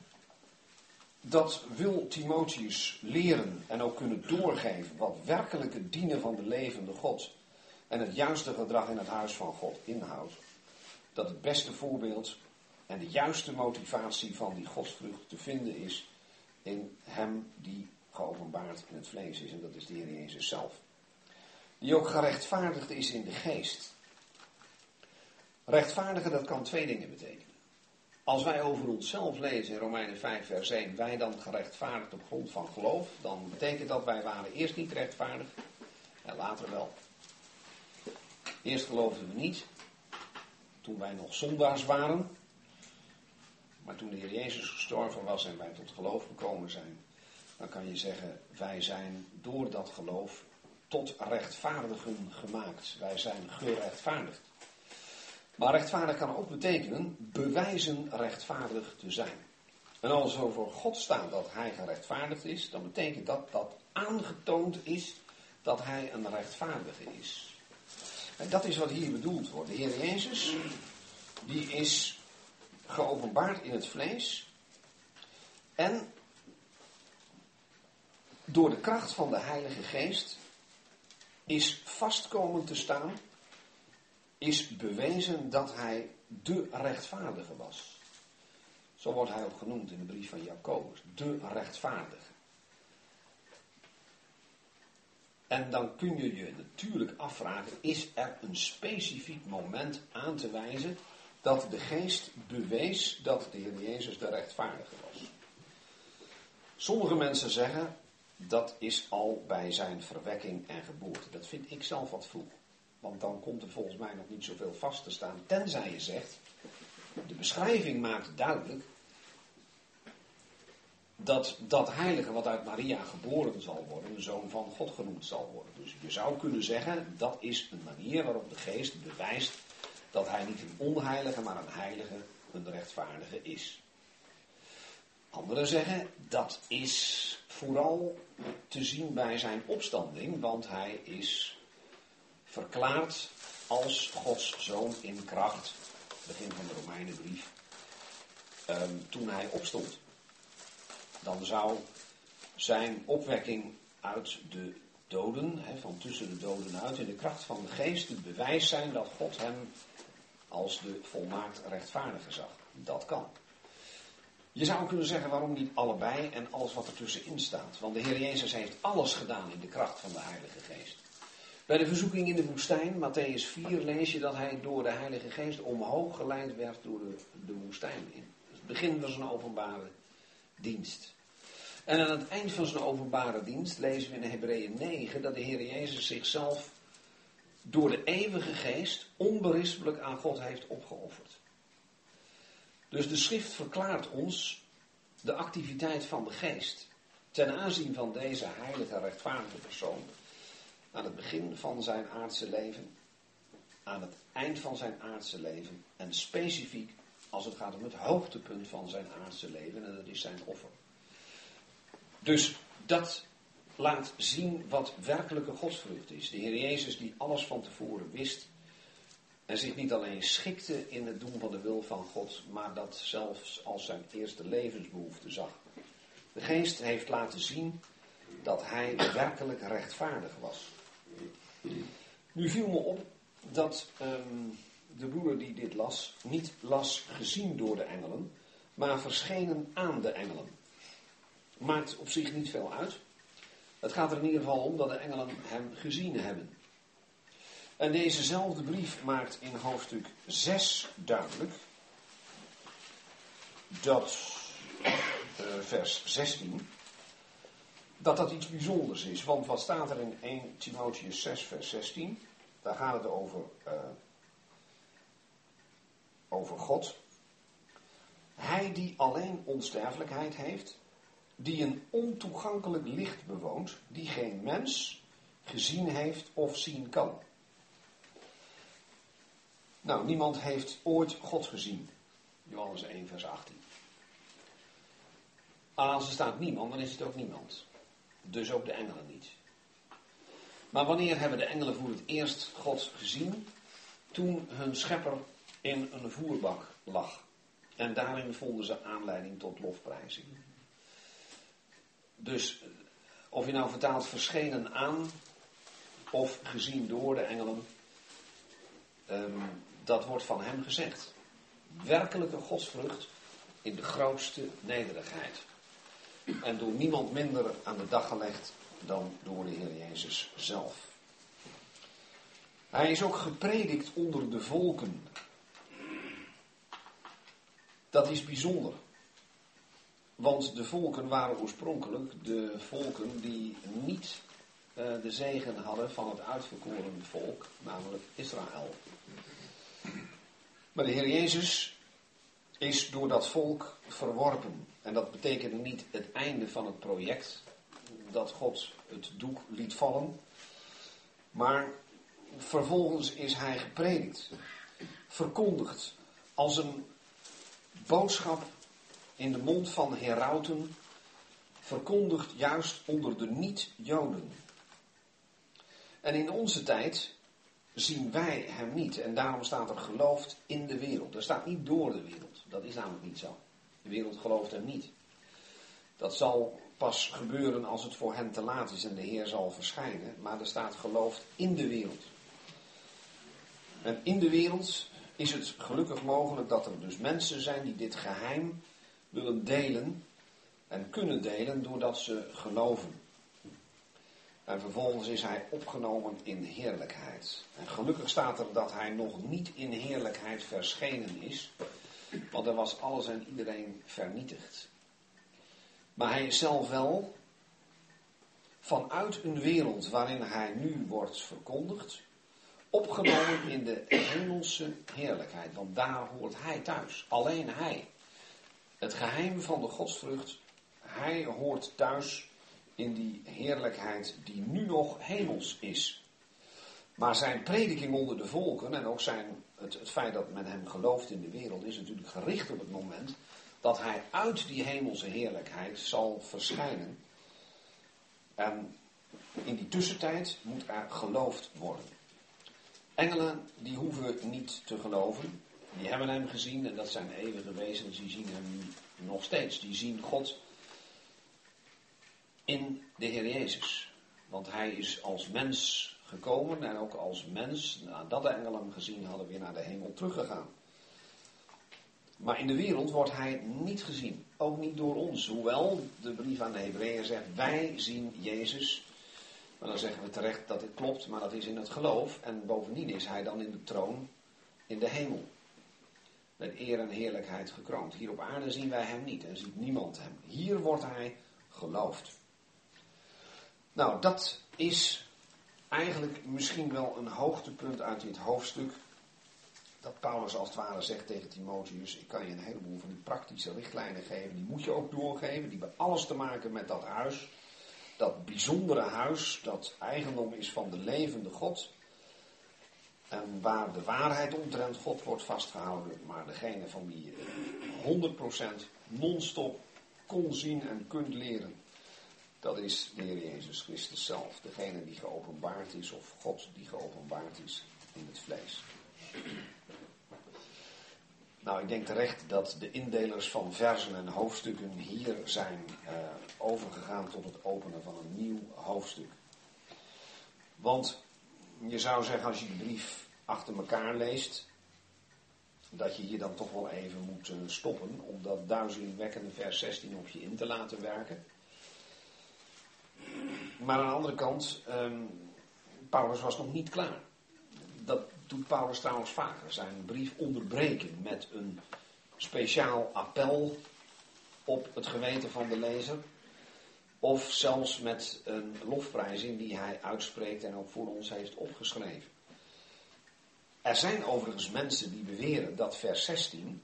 dat wil Timotheus leren en ook kunnen doorgeven wat werkelijk het dienen van de levende God en het juiste gedrag in het huis van God inhoudt. Dat het beste voorbeeld en de juiste motivatie van die godsvrucht te vinden is in hem die geopenbaard in het vlees is. En dat is de Heer Jezus zelf. Die ook gerechtvaardigd is in de geest. Rechtvaardigen, dat kan twee dingen betekenen. Als wij over onszelf lezen in Romeinen 5, vers 1, wij dan gerechtvaardigd op grond van geloof, dan betekent dat wij waren eerst niet rechtvaardig en later wel. Eerst geloofden we niet, toen wij nog zondaars waren, maar toen de Heer Jezus gestorven was en wij tot geloof gekomen zijn, dan kan je zeggen, wij zijn door dat geloof tot rechtvaardigen gemaakt. Wij zijn gerechtvaardigd. Maar rechtvaardig kan ook betekenen bewijzen rechtvaardig te zijn. En als er voor God staat dat hij gerechtvaardigd is, dan betekent dat dat aangetoond is dat hij een rechtvaardige is. En dat is wat hier bedoeld wordt. De Heer Jezus, die is geopenbaard in het vlees. En door de kracht van de Heilige Geest is vastkomen te staan, is bewezen dat hij de rechtvaardige was. Zo wordt hij ook genoemd in de brief van Jacobus, de rechtvaardige. En dan kun je je natuurlijk afvragen, is er een specifiek moment aan te wijzen dat de geest bewees dat de Heer Jezus de rechtvaardige was. Sommige mensen zeggen dat is al bij zijn verwekking en geboorte. Dat vind ik zelf wat vroeg. Want dan komt er volgens mij nog niet zoveel vast te staan. Tenzij je zegt, de beschrijving maakt duidelijk dat dat heilige wat uit Maria geboren zal worden, de zoon van God genoemd zal worden. Dus je zou kunnen zeggen, dat is een manier waarop de geest bewijst dat hij niet een onheilige, maar een heilige, een rechtvaardige is. Anderen zeggen dat is vooral te zien bij zijn opstanding, want hij is verklaard als Gods zoon in kracht, begin van de Romeinenbrief, um, toen hij opstond. dan zou zijn opwekking uit de doden, hè, van tussen de doden uit, in de kracht van de geest het bewijs zijn dat God hem als de volmaakt rechtvaardige zag. Dat kan. Je zou kunnen zeggen waarom niet allebei en alles wat ertussenin staat. Want de Heer Jezus heeft alles gedaan in de kracht van de Heilige Geest. Bij de verzoeking in de woestijn, Matthäus 4, lees je dat hij door de Heilige Geest omhoog geleid werd door de, de woestijn in. Het begin van zijn openbare dienst. En aan het eind van zijn openbare dienst lezen we in Hebreeën 9 dat de Heer Jezus zichzelf door de eeuwige geest onberispelijk aan God heeft opgeofferd. Dus de schrift verklaart ons de activiteit van de geest ten aanzien van deze heilige rechtvaardige persoon aan het begin van zijn aardse leven, aan het eind van zijn aardse leven en specifiek als het gaat om het hoogtepunt van zijn aardse leven en dat is zijn offer. Dus dat laat zien wat werkelijke godsvrucht is. De Heer Jezus die alles van tevoren wist en zich niet alleen schikte in het doen van de wil van God, maar dat zelfs als zijn eerste levensbehoefte zag. De geest heeft laten zien dat hij werkelijk rechtvaardig was. Nu viel me op dat ehm, de broeder die dit las, niet las gezien door de engelen, maar verschenen aan de engelen. Maakt op zich niet veel uit. Het gaat er in ieder geval om dat de engelen hem gezien hebben. En dezezelfde brief maakt in hoofdstuk 6 duidelijk dat, uh, vers 16, dat dat iets bijzonders is. Want wat staat er in 1 Timotheus 6, vers 16? Daar gaat het over, uh, over God. Hij die alleen onsterfelijkheid heeft, die een ontoegankelijk licht bewoont, die geen mens gezien heeft of zien kan. Nou, niemand heeft ooit God gezien. Johannes 1, vers 18. Als er staat niemand, dan is het ook niemand. Dus ook de engelen niet. Maar wanneer hebben de engelen voor het eerst God gezien? Toen hun schepper in een voerbak lag. En daarin vonden ze aanleiding tot lofprijzing. Dus of je nou vertaalt verschenen aan of gezien door de engelen, um, dat wordt van hem gezegd. Werkelijke godsvrucht in de grootste nederigheid. En door niemand minder aan de dag gelegd dan door de Heer Jezus zelf. Hij is ook gepredikt onder de volken. Dat is bijzonder. Want de volken waren oorspronkelijk de volken die niet uh, de zegen hadden van het uitverkoren volk, namelijk Israël. Maar de Heer Jezus is door dat volk verworpen. En dat betekende niet het einde van het project, dat God het doek liet vallen. Maar vervolgens is hij gepredikt, verkondigd als een boodschap in de mond van herauten, verkondigd juist onder de niet-Joden. En in onze tijd zien wij hem niet. En daarom staat er geloofd in de wereld. Er staat niet door de wereld. Dat is namelijk niet zo. De wereld gelooft hem niet. Dat zal pas gebeuren als het voor hen te laat is en de Heer zal verschijnen. Maar er staat geloofd in de wereld. En in de wereld is het gelukkig mogelijk dat er dus mensen zijn die dit geheim willen delen en kunnen delen doordat ze geloven. En vervolgens is hij opgenomen in heerlijkheid. En gelukkig staat er dat hij nog niet in heerlijkheid verschenen is, want er was alles en iedereen vernietigd. Maar hij is zelf wel vanuit een wereld waarin hij nu wordt verkondigd, opgenomen in de hemelse heerlijkheid. Want daar hoort hij thuis. Alleen hij. Het geheim van de godsvrucht, hij hoort thuis in die heerlijkheid die nu nog hemels is. Maar zijn prediking onder de volken en ook zijn, het, het feit dat men hem gelooft in de wereld is natuurlijk gericht op het moment dat hij uit die hemelse heerlijkheid zal verschijnen. En in die tussentijd moet er geloofd worden. Engelen die hoeven niet te geloven. Die hebben hem gezien en dat zijn eeuwige wezens, die zien hem nog steeds. Die zien God in de Heer Jezus. Want hij is als mens gekomen en ook als mens, nadat de engelen hem gezien hadden, weer naar de hemel teruggegaan. Maar in de wereld wordt hij niet gezien. Ook niet door ons. Hoewel de brief aan de Hebreeën zegt, wij zien Jezus. Maar dan zeggen we terecht dat dit klopt, maar dat is in het geloof. En bovendien is hij dan in de troon in de hemel. Met eer en heerlijkheid gekroond. Hier op aarde zien wij hem niet en ziet niemand hem. Hier wordt hij geloofd. Nou, dat is eigenlijk misschien wel een hoogtepunt uit dit hoofdstuk. Dat Paulus als het ware zegt tegen Timotheus: Ik kan je een heleboel van die praktische richtlijnen geven. Die moet je ook doorgeven. Die hebben alles te maken met dat huis. Dat bijzondere huis, dat eigendom is van de levende God. En waar de waarheid omtrent God wordt vastgehouden. Maar degene van wie je 100% non-stop kon zien en kunt leren. Dat is de Heer Jezus Christus zelf. Degene die geopenbaard is, of God die geopenbaard is in het vlees. Nou, ik denk terecht dat de indelers van versen en hoofdstukken hier zijn uh, overgegaan tot het openen van een nieuw hoofdstuk. Want je zou zeggen, als je de brief achter elkaar leest, dat je hier dan toch wel even moet uh, stoppen om dat duizelingwekkende vers 16 op je in te laten werken. Maar aan de andere kant, um, Paulus was nog niet klaar. Dat doet Paulus trouwens vaker. Zijn brief onderbreken met een speciaal appel op het geweten van de lezer. Of zelfs met een lofprijzing die hij uitspreekt en ook voor ons heeft opgeschreven. Er zijn overigens mensen die beweren dat vers 16,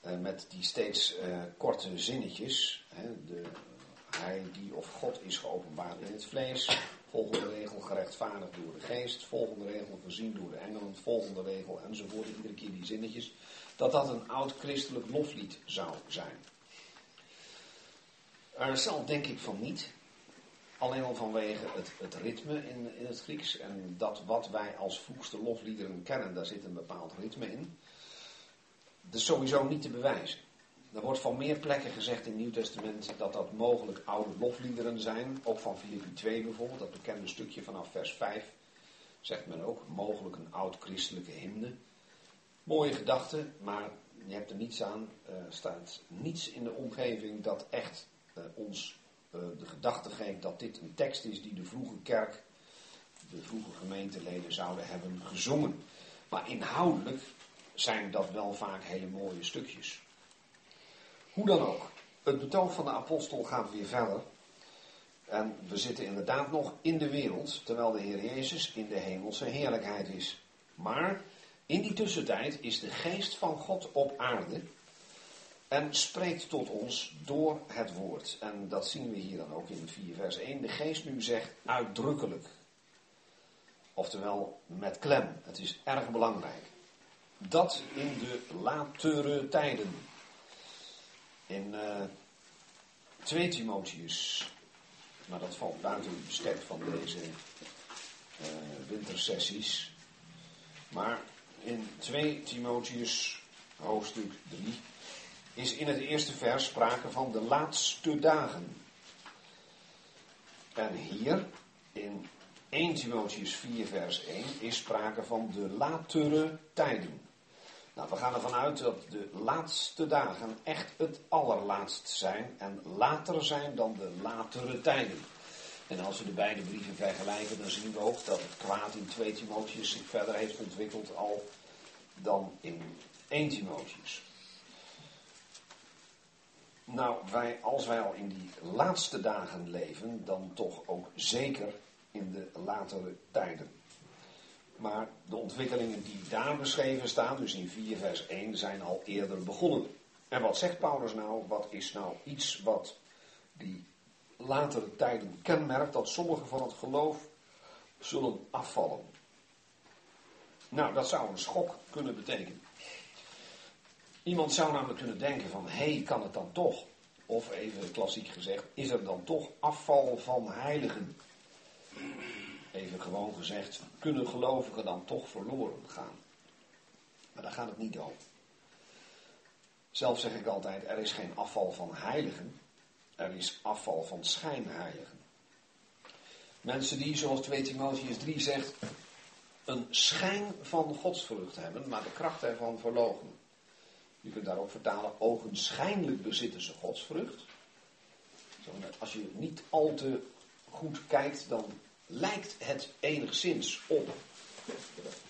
eh, met die steeds eh, korte zinnetjes, de hij die of God is geopenbaard in het vlees. Volgende regel gerechtvaardigd door de geest. Volgende regel voorzien door de engelen. Volgende regel enzovoort. Iedere keer die zinnetjes. Dat dat een oud christelijk loflied zou zijn. Er zal denk ik van niet. Alleen al vanwege het, het ritme in, in het Grieks. En dat wat wij als vroegste lofliederen kennen, daar zit een bepaald ritme in. Dat is sowieso niet te bewijzen. Er wordt van meer plekken gezegd in het Nieuw Testament dat dat mogelijk oude lofliederen zijn. Ook van Filippi 2 bijvoorbeeld, dat bekende stukje vanaf vers 5. Zegt men ook, mogelijk een oud-christelijke hymne. Mooie gedachte, maar je hebt er niets aan. Er staat niets in de omgeving dat echt ons uh, de gedachte geeft dat dit een tekst is die de vroege kerk, de vroege gemeenteleden zouden hebben gezongen. Maar inhoudelijk zijn dat wel vaak hele mooie stukjes. Hoe dan ook, het betoog van de apostel gaat weer verder. En we zitten inderdaad nog in de wereld, terwijl de Heer Jezus in de hemelse heerlijkheid is. Maar in die tussentijd is de geest van God op aarde en spreekt tot ons door het woord. En dat zien we hier dan ook in 4 vers 1. De geest nu zegt uitdrukkelijk. Oftewel met klem. Het is erg belangrijk. Dat in de latere tijden. In uh, 2 Timotheus, maar dat valt buiten het bestek van deze uh, wintersessies. Maar in 2 Timotheus, hoofdstuk 3, is in het eerste vers sprake van de laatste dagen. En hier, in 1 Timotheus 4, vers 1, is sprake van de latere tijden. Nou, we gaan ervan uit dat de laatste dagen echt het allerlaatst zijn en later zijn dan de latere tijden. En als we de beide brieven vergelijken, dan zien we ook dat het kwaad in 2 Timotheus zich verder heeft ontwikkeld al dan in 1 Timotheus. Nou, wij, als wij al in die laatste dagen leven, dan toch ook zeker in de latere tijden. Maar de ontwikkelingen die daar beschreven staan, dus in 4 vers 1, zijn al eerder begonnen. En wat zegt Paulus nou? Wat is nou iets wat die latere tijden kenmerkt, dat sommigen van het geloof zullen afvallen? Nou, dat zou een schok kunnen betekenen. Iemand zou namelijk kunnen denken van, hé, hey, kan het dan toch? Of even klassiek gezegd, is er dan toch afval van heiligen? even gewoon gezegd, kunnen gelovigen dan toch verloren gaan? Maar daar gaat het niet over. Zelf zeg ik altijd, er is geen afval van heiligen. Er is afval van schijnheiligen. Mensen die, zoals 2 Timotheus 3 zegt, een schijn van godsvrucht hebben, maar de kracht ervan verlogen. Je kunt daarop vertalen, ogenschijnlijk bezitten ze godsvrucht. Als je niet al te goed kijkt, dan lijkt het enigszins op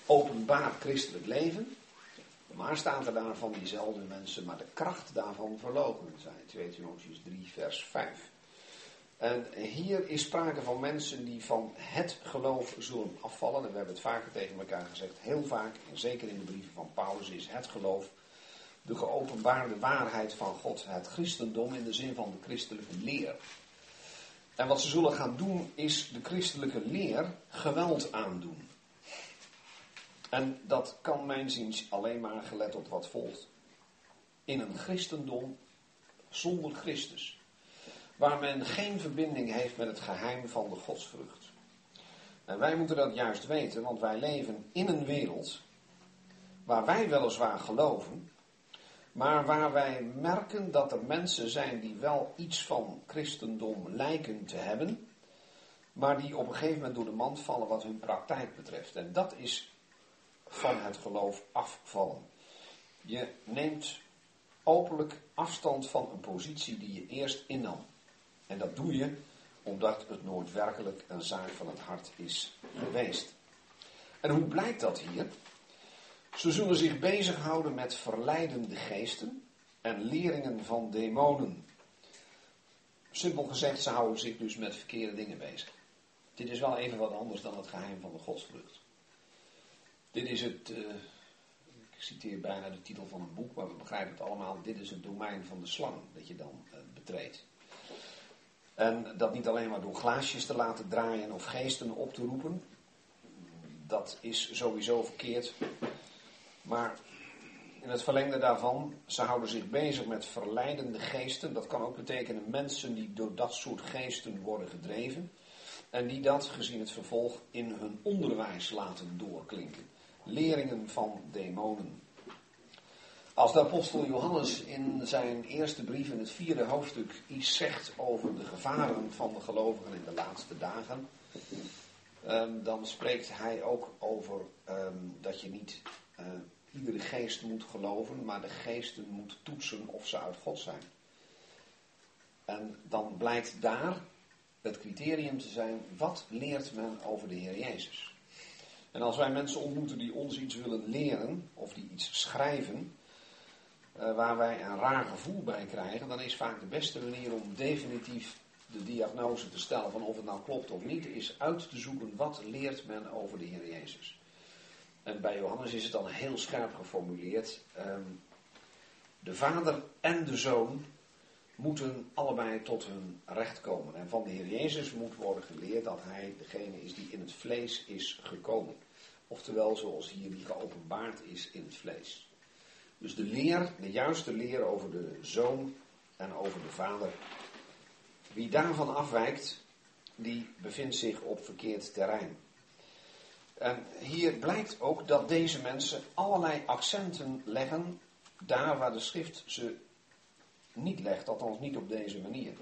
openbaar christelijk leven. Maar staat er daar van diezelfde mensen, maar de kracht daarvan verlogen zijn. 2 Timotheus 3, vers 5. En hier is sprake van mensen die van het geloof zullen afvallen. En we hebben het vaker tegen elkaar gezegd, heel vaak, en zeker in de brieven van Paulus, is het geloof de geopenbaarde waarheid van God, het christendom in de zin van de christelijke leer. En wat ze zullen gaan doen, is de christelijke leer geweld aandoen. En dat kan mijn ziens alleen maar gelet op wat volgt. In een christendom zonder Christus. Waar men geen verbinding heeft met het geheim van de godsvrucht. En wij moeten dat juist weten, want wij leven in een wereld waar wij weliswaar geloven, maar waar wij merken dat er mensen zijn die wel iets van christendom lijken te hebben, maar die op een gegeven moment door de mand vallen wat hun praktijk betreft. En dat is van het geloof afvallen. Je neemt openlijk afstand van een positie die je eerst innam. En dat doe je omdat het nooit werkelijk een zaak van het hart is geweest. En hoe blijkt dat hier? Ze zullen zich bezighouden met verleidende geesten en leringen van demonen. Simpel gezegd, ze houden zich dus met verkeerde dingen bezig. Dit is wel even wat anders dan het geheim van de godsvrucht. Dit is het, uh, ik citeer bijna de titel van een boek, maar we begrijpen het allemaal. Dit is het domein van de slang dat je dan uh, betreedt. En dat niet alleen maar door glaasjes te laten draaien of geesten op te roepen. Dat is sowieso verkeerd. Maar in het verlengde daarvan, ze houden zich bezig met verleidende geesten. Dat kan ook betekenen mensen die door dat soort geesten worden gedreven. En die dat, gezien het vervolg, in hun onderwijs laten doorklinken. Leringen van demonen. Als de apostel Johannes in zijn eerste brief in het vierde hoofdstuk iets zegt over de gevaren van de gelovigen in de laatste dagen, um, dan spreekt hij ook over um, dat je niet uh, iedere geest moet geloven, maar de geesten moet toetsen of ze uit God zijn. En dan blijkt daar het criterium te zijn, wat leert men over de Heer Jezus? En als wij mensen ontmoeten die ons iets willen leren, of die iets schrijven, uh, waar wij een raar gevoel bij krijgen, dan is vaak de beste manier om definitief de diagnose te stellen van of het nou klopt of niet, is uit te zoeken wat leert men over de Heer Jezus. En bij Johannes is het dan heel scherp geformuleerd. Um, de vader en de zoon moeten allebei tot hun recht komen. En van de Heer Jezus moet worden geleerd dat hij degene is die in het vlees is gekomen. Oftewel zoals hier die geopenbaard is in het vlees. Dus de leer, de juiste leer over de zoon en over de vader. Wie daarvan afwijkt, die bevindt zich op verkeerd terrein. En hier blijkt ook dat deze mensen allerlei accenten leggen daar waar de schrift ze niet legt, althans niet op deze manier.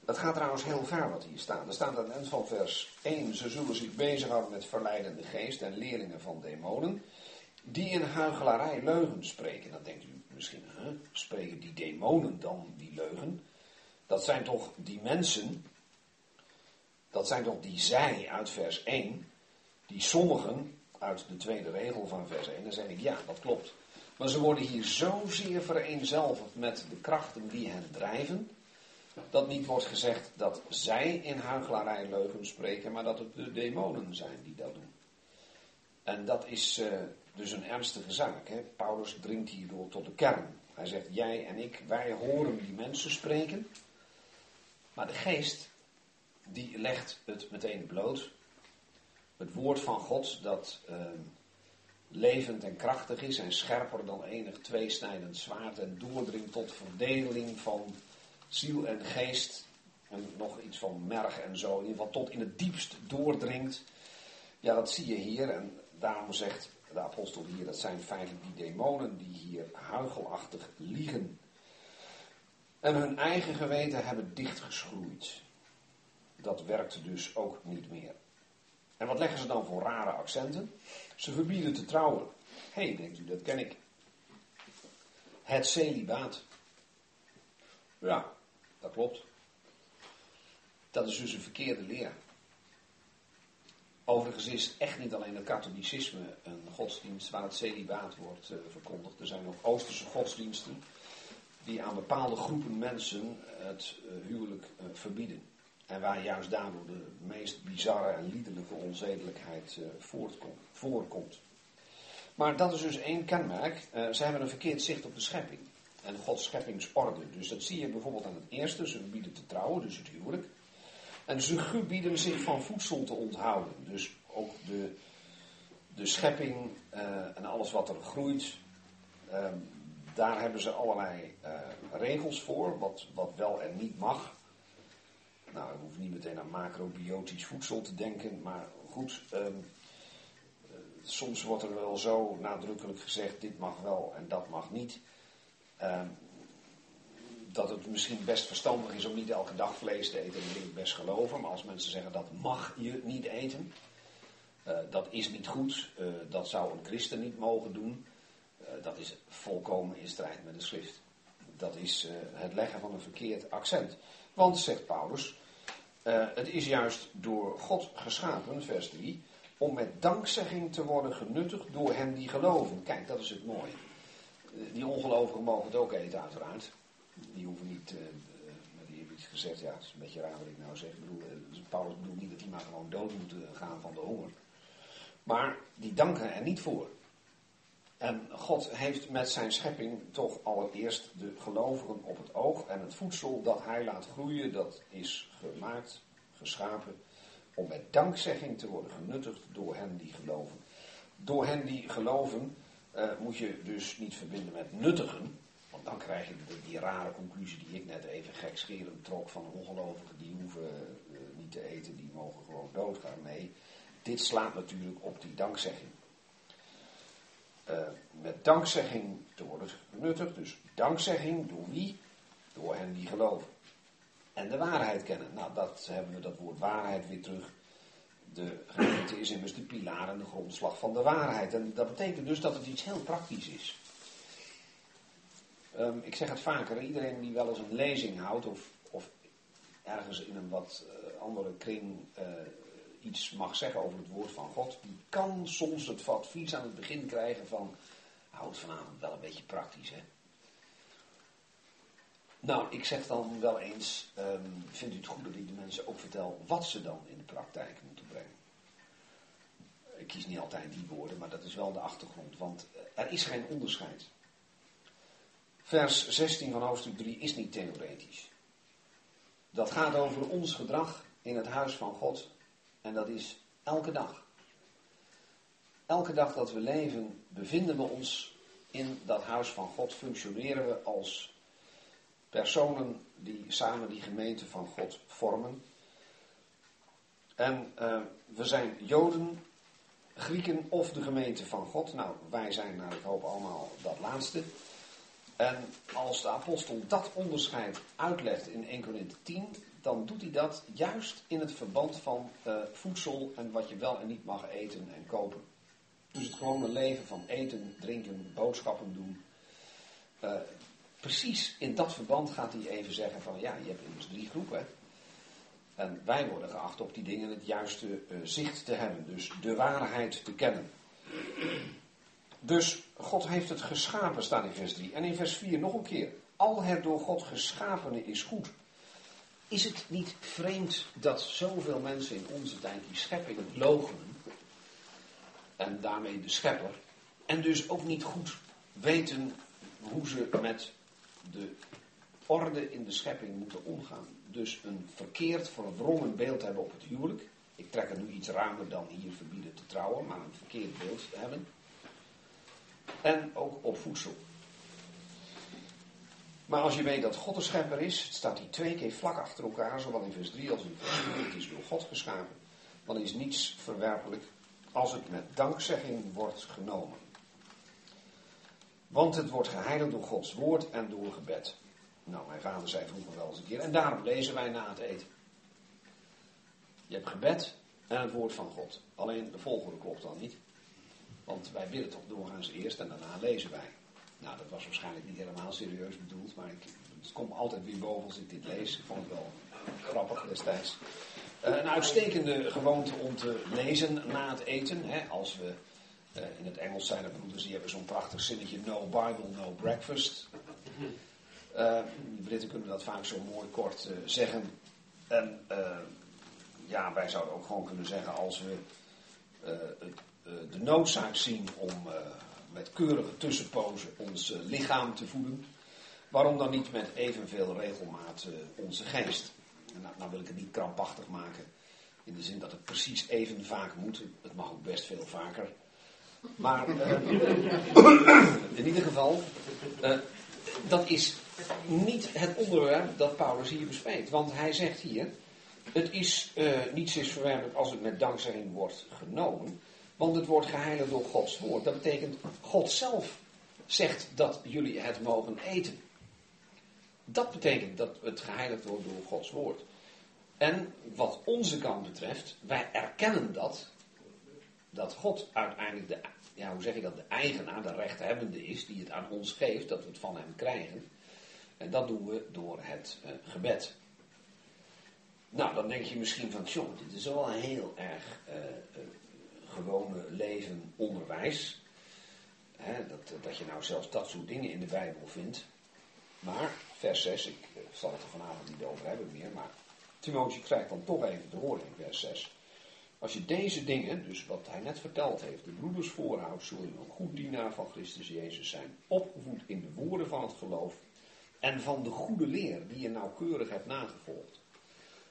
Dat gaat trouwens heel ver wat hier staat. Er staat aan het eind van vers 1, ze zullen zich bezighouden met verleidende geest en leerlingen van demonen, die in huichelarij leugen spreken. Dan denkt u misschien, spreken die demonen dan die leugen? Dat zijn toch die mensen, dat zijn toch die zij uit vers 1, die sommigen uit de tweede regel van vers 1, dan zeg ik ja, dat klopt. Maar ze worden hier zozeer vereenzelvigd met de krachten die hen drijven, dat niet wordt gezegd dat zij in huichelarij leugen spreken, maar dat het de demonen zijn die dat doen. En dat is uh, dus een ernstige zaak. Hè? Paulus dringt hierdoor tot de kern. Hij zegt, jij en ik, wij horen die mensen spreken, maar de geest, die legt het meteen bloot het woord van God dat uh, levend en krachtig is en scherper dan enig tweesnijdend zwaard en doordringt tot verdeling van ziel en geest en nog iets van merg en zo, in tot in het diepst doordringt. Ja, dat zie je hier en daarom zegt de apostel hier, dat zijn feitelijk die demonen die hier huichelachtig liegen. En hun eigen geweten hebben dichtgeschroeid. Dat werkt dus ook niet meer. En wat leggen ze dan voor rare accenten? Ze verbieden te trouwen. Hé, hey, denkt u, dat ken ik. Het celibaat. Ja, dat klopt. Dat is dus een verkeerde leer. Overigens is echt niet alleen het katholicisme een godsdienst waar het celibaat wordt uh, verkondigd. Er zijn ook Oosterse godsdiensten die aan bepaalde groepen mensen het uh, huwelijk uh, verbieden. En waar juist daardoor de meest bizarre en liederlijke onzedelijkheid voorkomt. Maar dat is dus één kenmerk. ze hebben een verkeerd zicht op de schepping. En Gods scheppingsorde. Dus dat zie je bijvoorbeeld aan het eerste. Ze verbieden te trouwen, dus het huwelijk. En ze gebieden zich van voedsel te onthouden. Dus ook de, de schepping uh, en alles wat er groeit, uh, daar hebben ze allerlei regels voor, wat, wat wel en niet mag. Nou, ik hoef niet meteen aan macrobiotisch voedsel te denken, maar goed, um, soms wordt er wel zo nadrukkelijk gezegd, dit mag wel en dat mag niet. Um, dat het misschien best verstandig is om niet elke dag vlees te eten, dat wil ik best geloven. Maar als mensen zeggen dat mag je niet eten, uh, dat is niet goed, uh, dat zou een christen niet mogen doen, dat is volkomen in strijd met de schrift. Dat is het leggen van een verkeerd accent. Want, zegt Paulus, het is juist door God geschapen, vers 3, om met dankzegging te worden genuttigd door hen die geloven. Kijk, dat is het mooie. Die ongelovigen mogen het ook eten, uiteraard die hoeven niet, uh, die hebben iets gezegd, ja, het is een beetje raar wat ik nou zeg. Ik bedoel, Paulus bedoelt niet dat die maar gewoon dood moeten gaan van de honger. Maar die danken er niet voor. En God heeft met zijn schepping toch allereerst de gelovigen op het oog. En het voedsel dat hij laat groeien, dat is gemaakt, geschapen, om met dankzegging te worden genuttigd door hen die geloven. Door hen die geloven uh, moet je dus niet verbinden met nuttigen, want dan krijg je die, rare conclusie die ik net even gekscherend trok van ongelovigen die hoeven uh, niet te eten, die mogen gewoon doodgaan. Nee, dit slaat natuurlijk op die dankzegging. Uh, met dankzegging te worden genuttigd, dus dankzegging door wie? Door hen die geloven. En de waarheid kennen. Nou, dat hebben we dat woord waarheid weer terug. De gemeente is immers de pilaar en de grondslag van de waarheid. En dat betekent dus dat het iets heel praktisch is. Um, ik zeg het vaker, iedereen die wel eens een lezing houdt of, of ergens in een wat uh, andere kring uh, iets mag zeggen over het woord van God, die kan soms het advies aan het begin krijgen van, houd vanavond wel een beetje praktisch hè. Nou, ik zeg dan wel eens, um, vindt u het goed dat ik de mensen ook vertel wat ze dan in de praktijk moeten brengen? Ik kies niet altijd die woorden, maar dat is wel de achtergrond, want er is geen onderscheid. Vers 16 van hoofdstuk 3 is niet theoretisch. Dat gaat over ons gedrag in het huis van God. En dat is elke dag. Elke dag dat we leven, bevinden we ons in dat huis van God. Functioneren we als personen die samen die gemeente van God vormen. En uh, we zijn Joden, Grieken of de gemeente van God. Nou, wij zijn naar ik hoop allemaal dat laatste. En als de apostel dat onderscheid uitlegt in 1 Corinthië 10, dan doet hij dat juist in het verband van uh, voedsel en wat je wel en niet mag eten en kopen. Dus het gewone leven van eten, drinken, boodschappen doen. Uh, precies in dat verband gaat hij even zeggen van ja, je hebt immers drie groepen. En wij worden geacht op die dingen het juiste uh, zicht te hebben, dus de waarheid te kennen. Dus God heeft het geschapen, staat in vers 3. En in vers 4 nog een keer. Al het door God geschapene is goed. Is het niet vreemd dat zoveel mensen in onze tijd die schepping logenen? En daarmee de schepper. En dus ook niet goed weten hoe ze met de orde in de schepping moeten omgaan. Dus een verkeerd, verwrongen beeld hebben op het huwelijk. Ik trek het nu iets ruimer dan hier verbieden te trouwen, maar een verkeerd beeld hebben en ook op voedsel. Maar als je weet dat God de schepper is, staat hij twee keer vlak achter elkaar, zowel in vers 3 als in vers 4. Het is door God geschapen. Dan is niets verwerpelijk als het met dankzegging wordt genomen. Want het wordt geheiligd door Gods woord en door gebed. Nou, mijn vader zei vroeger wel eens een keer. En daarom lezen wij na het eten. Je hebt gebed en het woord van God. Alleen de volgorde klopt dan niet. Want wij bidden toch doorgaans eerst en daarna lezen wij. Nou, dat was waarschijnlijk niet helemaal serieus bedoeld, maar ik, het komt altijd weer boven als ik dit lees. Ik vond het wel grappig destijds. Uh, een uitstekende gewoonte om te lezen na het eten. Hè, als we uh, in het Engels zijn er broeders die hebben zo'n prachtig zinnetje: No Bible, no breakfast. Uh, de Britten kunnen dat vaak zo mooi kort zeggen. En ja, wij zouden ook gewoon kunnen zeggen: als we de noodzaak zien om met keurige tussenpozen ons lichaam te voeden, waarom dan niet met evenveel regelmaat onze geest? Nou, nou wil ik het niet krampachtig maken. In de zin dat het precies even vaak moet. Het mag ook best veel vaker. Maar uh, in ieder geval, dat is niet het onderwerp dat Paulus hier bespreekt. Want hij zegt hier, het is uh, niets is verwerpelijk als het met dankzegging wordt genomen. Want het wordt geheiligd door Gods woord. Dat betekent, God zelf zegt dat jullie het mogen eten. Dat betekent dat het geheiligd wordt door Gods woord. En wat onze kant betreft, wij erkennen dat, dat God uiteindelijk de, ja, hoe zeg je dat, de eigenaar, de rechthebbende is, die het aan ons geeft, dat we het van hem krijgen. En dat doen we door het uh, gebed. Nou, dan denk je misschien van, joh, dit is wel heel erg uh, uh, gewone leven onderwijs. Dat, dat je nou zelfs dat soort dingen in de Bijbel vindt. Maar, vers 6, ik zal het er vanavond niet over hebben meer, maar Timotheus krijgt dan toch even te horen in vers 6. Als je deze dingen, dus wat hij net verteld heeft, de broeders voorhoudt, zul je een goed dienaar van Christus Jezus zijn. Opgevoed in de woorden van het geloof en van de goede leer die je nauwkeurig hebt nagevolgd.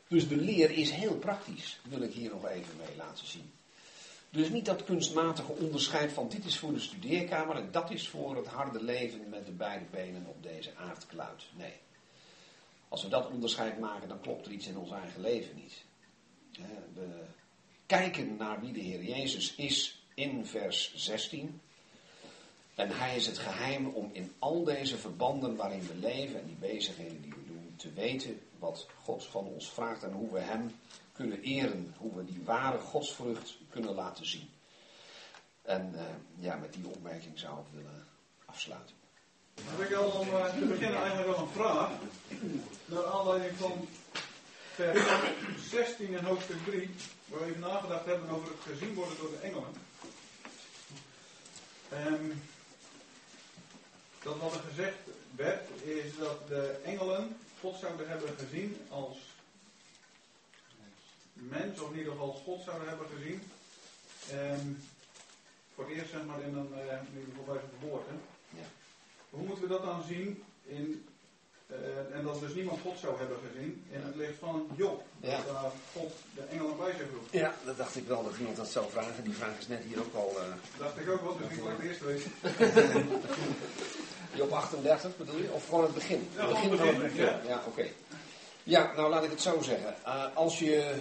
Dus de leer is heel praktisch, wil ik hier nog even mee laten zien. Dus niet dat kunstmatige onderscheid van dit is voor de studeerkamer en dat is voor het harde leven met de beide benen op deze aardkluit. Nee. Als we dat onderscheid maken, dan klopt er iets in ons eigen leven niet. We kijken naar wie de Heer Jezus is in vers 16. En hij is het geheim om in al deze verbanden waarin we leven en die bezigheden die we doen, te weten wat God van ons vraagt en hoe we Hem kunnen eren, hoe we die ware godsvrucht kunnen laten zien. En uh, ja, met die opmerking zou ik willen afsluiten. Heb ik al om uh, te beginnen eigenlijk wel een vraag. Naar aanleiding van vers 16 in hoofdstuk 3, waar we even nagedacht hebben over het gezien worden door de engelen. Um, dat wat er gezegd werd, is dat de engelen God zouden hebben gezien als mens, of in ieder geval God zouden hebben gezien. Um, voor het eerst zeg maar in een, uh, in ieder geval bij zijn geboorte. Ja. Hoe moeten we dat dan zien in, uh, en dat dus niemand God zou hebben gezien, in het licht van Job? Ja. Dat God de engelen bij zich roept. Ja, dat dacht ik wel dat iemand dat zou vragen. Die vraag is net hier ook al. Uh, dacht ik ook wel, dus ik wil het eerst weten. (laughs) Job 38 bedoel je? Of gewoon het begin? Ja, het begin van het begin, ja. ja oké. Ja, nou laat ik het zo zeggen. Uh, als je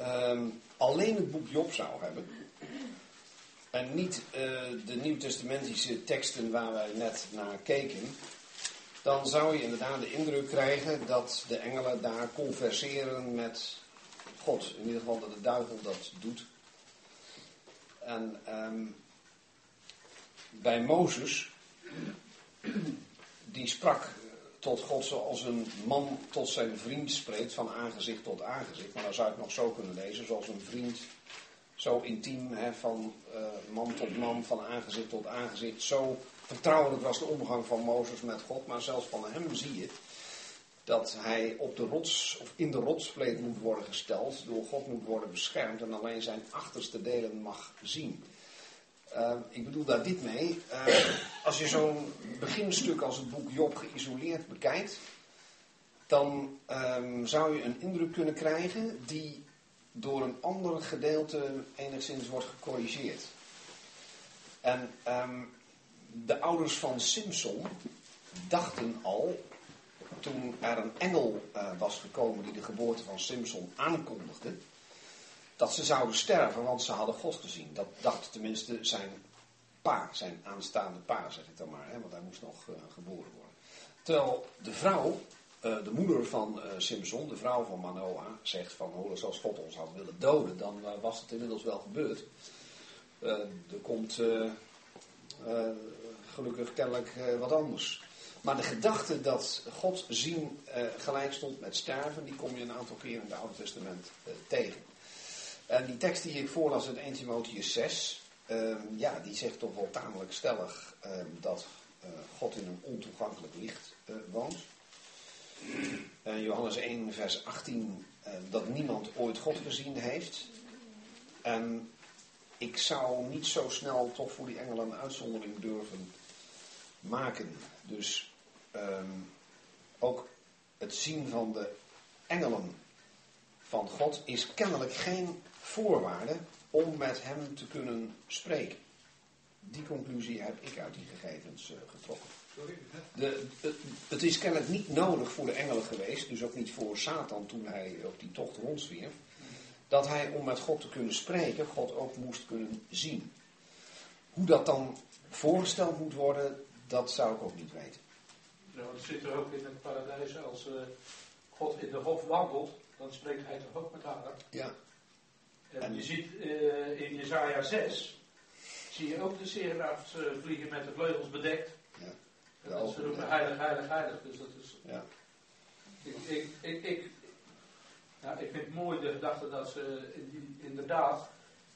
um, alleen het boek Job zou hebben, en niet uh, de nieuwtestamentische teksten waar wij net naar keken, dan zou je inderdaad de indruk krijgen dat de engelen daar converseren met God. In ieder geval dat de duivel dat doet. En um, bij Mozes, die sprak tot God zoals een man tot zijn vriend spreekt, van aangezicht tot aangezicht. Maar dan zou het nog zo kunnen lezen, zoals een vriend zo intiem, hè, van uh, man tot man, van aangezicht tot aangezicht. Zo vertrouwelijk was de omgang van Mozes met God, maar zelfs van hem zie je dat hij op de rots of in de rotsvleet moet worden gesteld, door God moet worden beschermd en alleen zijn achterste delen mag zien. Uh, ik bedoel daar dit mee. Uh, als je zo'n beginstuk als het boek Job geïsoleerd bekijkt, dan um, zou je een indruk kunnen krijgen die door een ander gedeelte enigszins wordt gecorrigeerd. En de ouders van Simpson dachten al, toen er een engel uh, was gekomen die de geboorte van Simpson aankondigde, dat ze zouden sterven, want ze hadden God gezien. Dat dacht tenminste zijn pa, zijn aanstaande pa, zeg ik dan maar, hè, want hij moest nog uh, geboren worden. Terwijl de vrouw, eh, de moeder van eh, Simpson, de vrouw van Manoah, zegt van, hoor, als God ons had willen doden, dan eh, was het inmiddels wel gebeurd. Eh, er komt eh, eh, gelukkig kennelijk eh, wat anders. Maar de gedachte dat God zien eh, gelijk stond met sterven, die kom je een aantal keer in het Oude Testament eh, tegen. En die tekst die ik voorlas uit 1 Timotheus 6, ehm, ja, die zegt toch wel tamelijk stellig ehm, dat eh, God in een ontoegankelijk licht eh, woont. Johannes 1, vers 18, eh, dat niemand ooit God gezien heeft. En ik zou niet zo snel toch voor die engelen een uitzondering durven maken. Dus ehm, ook het zien van de engelen van God is kennelijk geen voorwaarde om met hem te kunnen spreken. Die conclusie heb ik uit die gegevens eh, getrokken. De, het, is kennelijk niet nodig voor de engelen geweest, dus ook niet voor Satan toen hij op die tocht rondzwierf, dat hij om met God te kunnen spreken, God ook moest kunnen zien. Hoe dat dan voorgesteld moet worden, dat zou ik ook niet weten. Want het zit er ook in het paradijs. Als eh, God in de hof wandelt, dan spreekt hij toch ook met haar. Ja, En, je ziet eh, in Jezaja 6, zie je ook de serafs eh, vliegen met de vleugels bedekt. Ja. En dat ze roepen heilig, heilig, heilig. Dus dat is, ja, ik, ik, ik, ik, ja, ik vind het mooi de gedachte dat ze inderdaad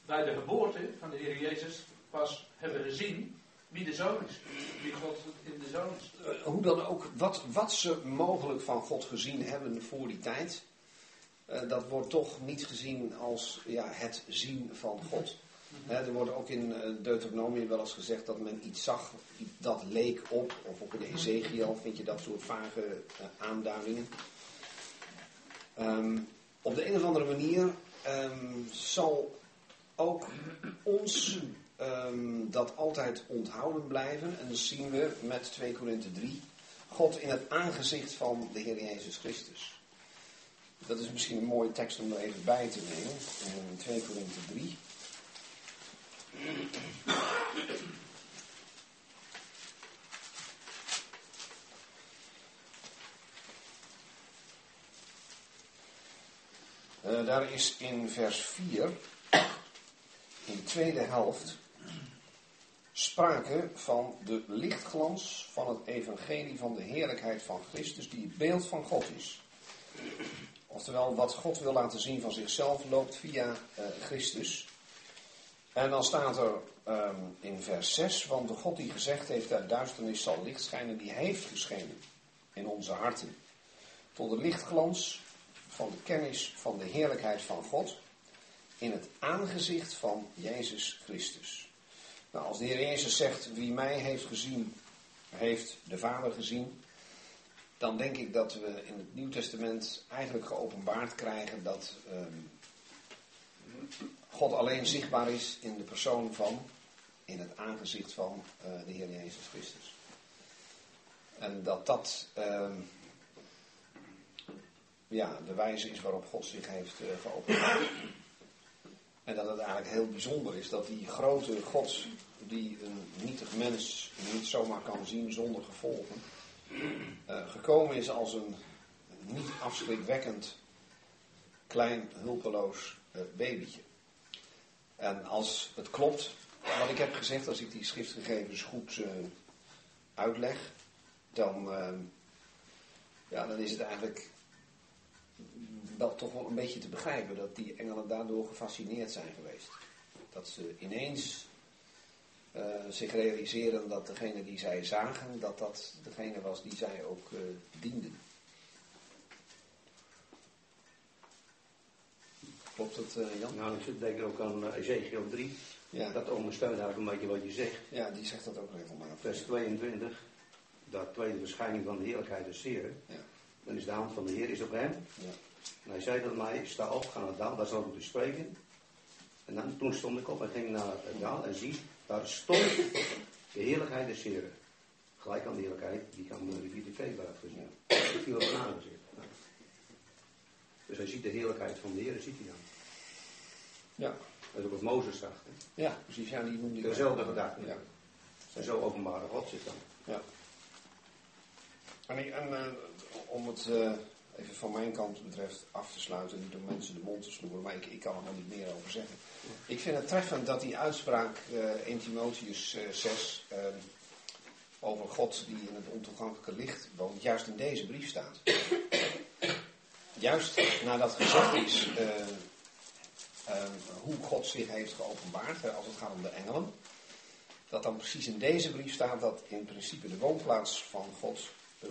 bij de geboorte van de Heer Jezus pas hebben gezien wie de zoon is. Wie God in de zoon is. Eh, hoe dan ook, wat, wat ze mogelijk van God gezien hebben voor die tijd, dat wordt toch niet gezien als ja, het zien van God. Er wordt ook in eh, Deuteronomium wel eens gezegd dat men iets zag dat leek op, of ook in Ezekiel vind je dat soort vage eh, aanduidingen. Ehm, op de een of andere manier ehm, zal ook ons ehm, dat altijd onthouden blijven. En dat zien we met 2 Korinthe 3. God in het aangezicht van de Heer Jezus Christus. Dat is misschien een mooie tekst om er even bij te nemen. In 2 Korinthe 3. Eh, daar is in vers 4, in de tweede helft, sprake van de lichtglans van het evangelie van de heerlijkheid van Christus, die het beeld van God is. Oftewel, wat God wil laten zien van zichzelf loopt via eh, Christus. En dan staat er ehm, in vers 6, want de God die gezegd heeft, uit duisternis zal licht schijnen, die heeft geschenen in onze harten. Tot de lichtglans van de kennis van de heerlijkheid van God in het aangezicht van Jezus Christus. Nou, als de Heer Jezus zegt, wie mij heeft gezien, heeft de Vader gezien, dan denk ik dat we in het Nieuw Testament eigenlijk geopenbaard krijgen dat ehm, God alleen zichtbaar is in de persoon van, in het aangezicht van eh, de Heer Jezus Christus. En dat dat ehm, ja, de wijze is waarop God zich heeft uh, geopenbaard. En dat het eigenlijk heel bijzonder is dat die grote God, die een nietig mens niet zomaar kan zien zonder gevolgen, uh, gekomen is als een niet afschrikwekkend klein hulpeloos uh, babytje. En als het klopt wat ik heb gezegd, als ik die schriftgegevens goed uh, uitleg, dan, ja, dan is het eigenlijk wel toch wel een beetje te begrijpen dat die engelen daardoor gefascineerd zijn geweest. Dat ze ineens uh, zich realiseren dat degene die zij zagen, dat dat degene was die zij ook uh, dienden. Klopt het, uh, Jan? Nou, ik denk ook aan Ezekiel 3. Ja. Dat ondersteunt eigenlijk een beetje wat je zegt. Ja, die zegt dat ook regelmatig. Vers 22, dat tweede verschijning van de heerlijkheid des Heren. Ja. Dan is de hand van de Heer is op hem. Ja. En hij zei tot mij, sta op, ga naar het dal, daar zal ik u spreken. En dan, toen stond ik op en ging naar het dal en zie, daar stond de heerlijkheid des Heren. Gelijk aan de heerlijkheid die ik aan de rivier de Keebaar gezien. Dat viel op een aangezicht. Dus hij ziet de heerlijkheid van de Heer, ziet hij dan. Ja. Dat is ook wat Mozes zag. Hè? Ja, precies. Ja, die noemde Dezelfde gedachte. Ja. En zo openbare God zich dan. Ja. En, en eh, om het eh, even van mijn kant betreft af te sluiten, niet om mensen de mond te snoeren, maar ik, ik kan er nog niet meer over zeggen. Ik vind het treffend dat die uitspraak 1 Timotheus eh, 6 eh, over God die in het ontoegankelijke licht woont, juist in deze brief staat. Juist nadat gezegd is eh, eh, hoe God zich heeft geopenbaard, als het gaat om de engelen, dat dan precies in deze brief staat dat in principe de woonplaats van God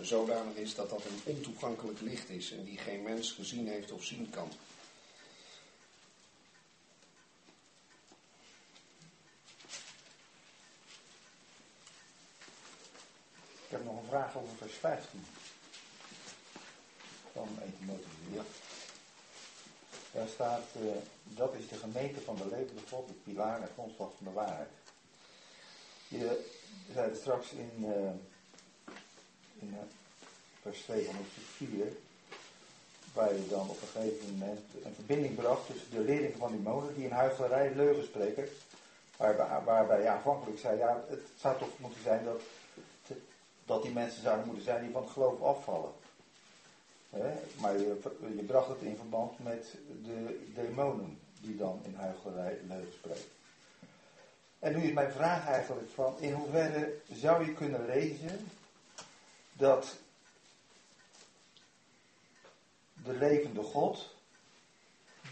zodanig is dat dat een ontoegankelijk licht is en die geen mens gezien heeft of zien kan. Ik heb nog een vraag over vers 15. Van 1 Timotheus. Ja. Daar staat, eh, dat is de gemeente van de levende God, de pilaar en grondslag van de waarheid. Je zei het straks in, eh, in eh, vers 2 van hoofdstuk 4, waar je dan op een gegeven moment een verbinding bracht tussen de leerlingen van die molen die in huichelarij leugen spreken, waarbij, waarbij je aanvankelijk zei, ja, het zou toch moeten zijn dat, dat die mensen zouden moeten zijn die van het geloof afvallen. Maar je, bracht het in verband met de demonen die dan in huichelarij leugen spreken. En nu is mijn vraag eigenlijk van, in hoeverre zou je kunnen lezen dat de levende God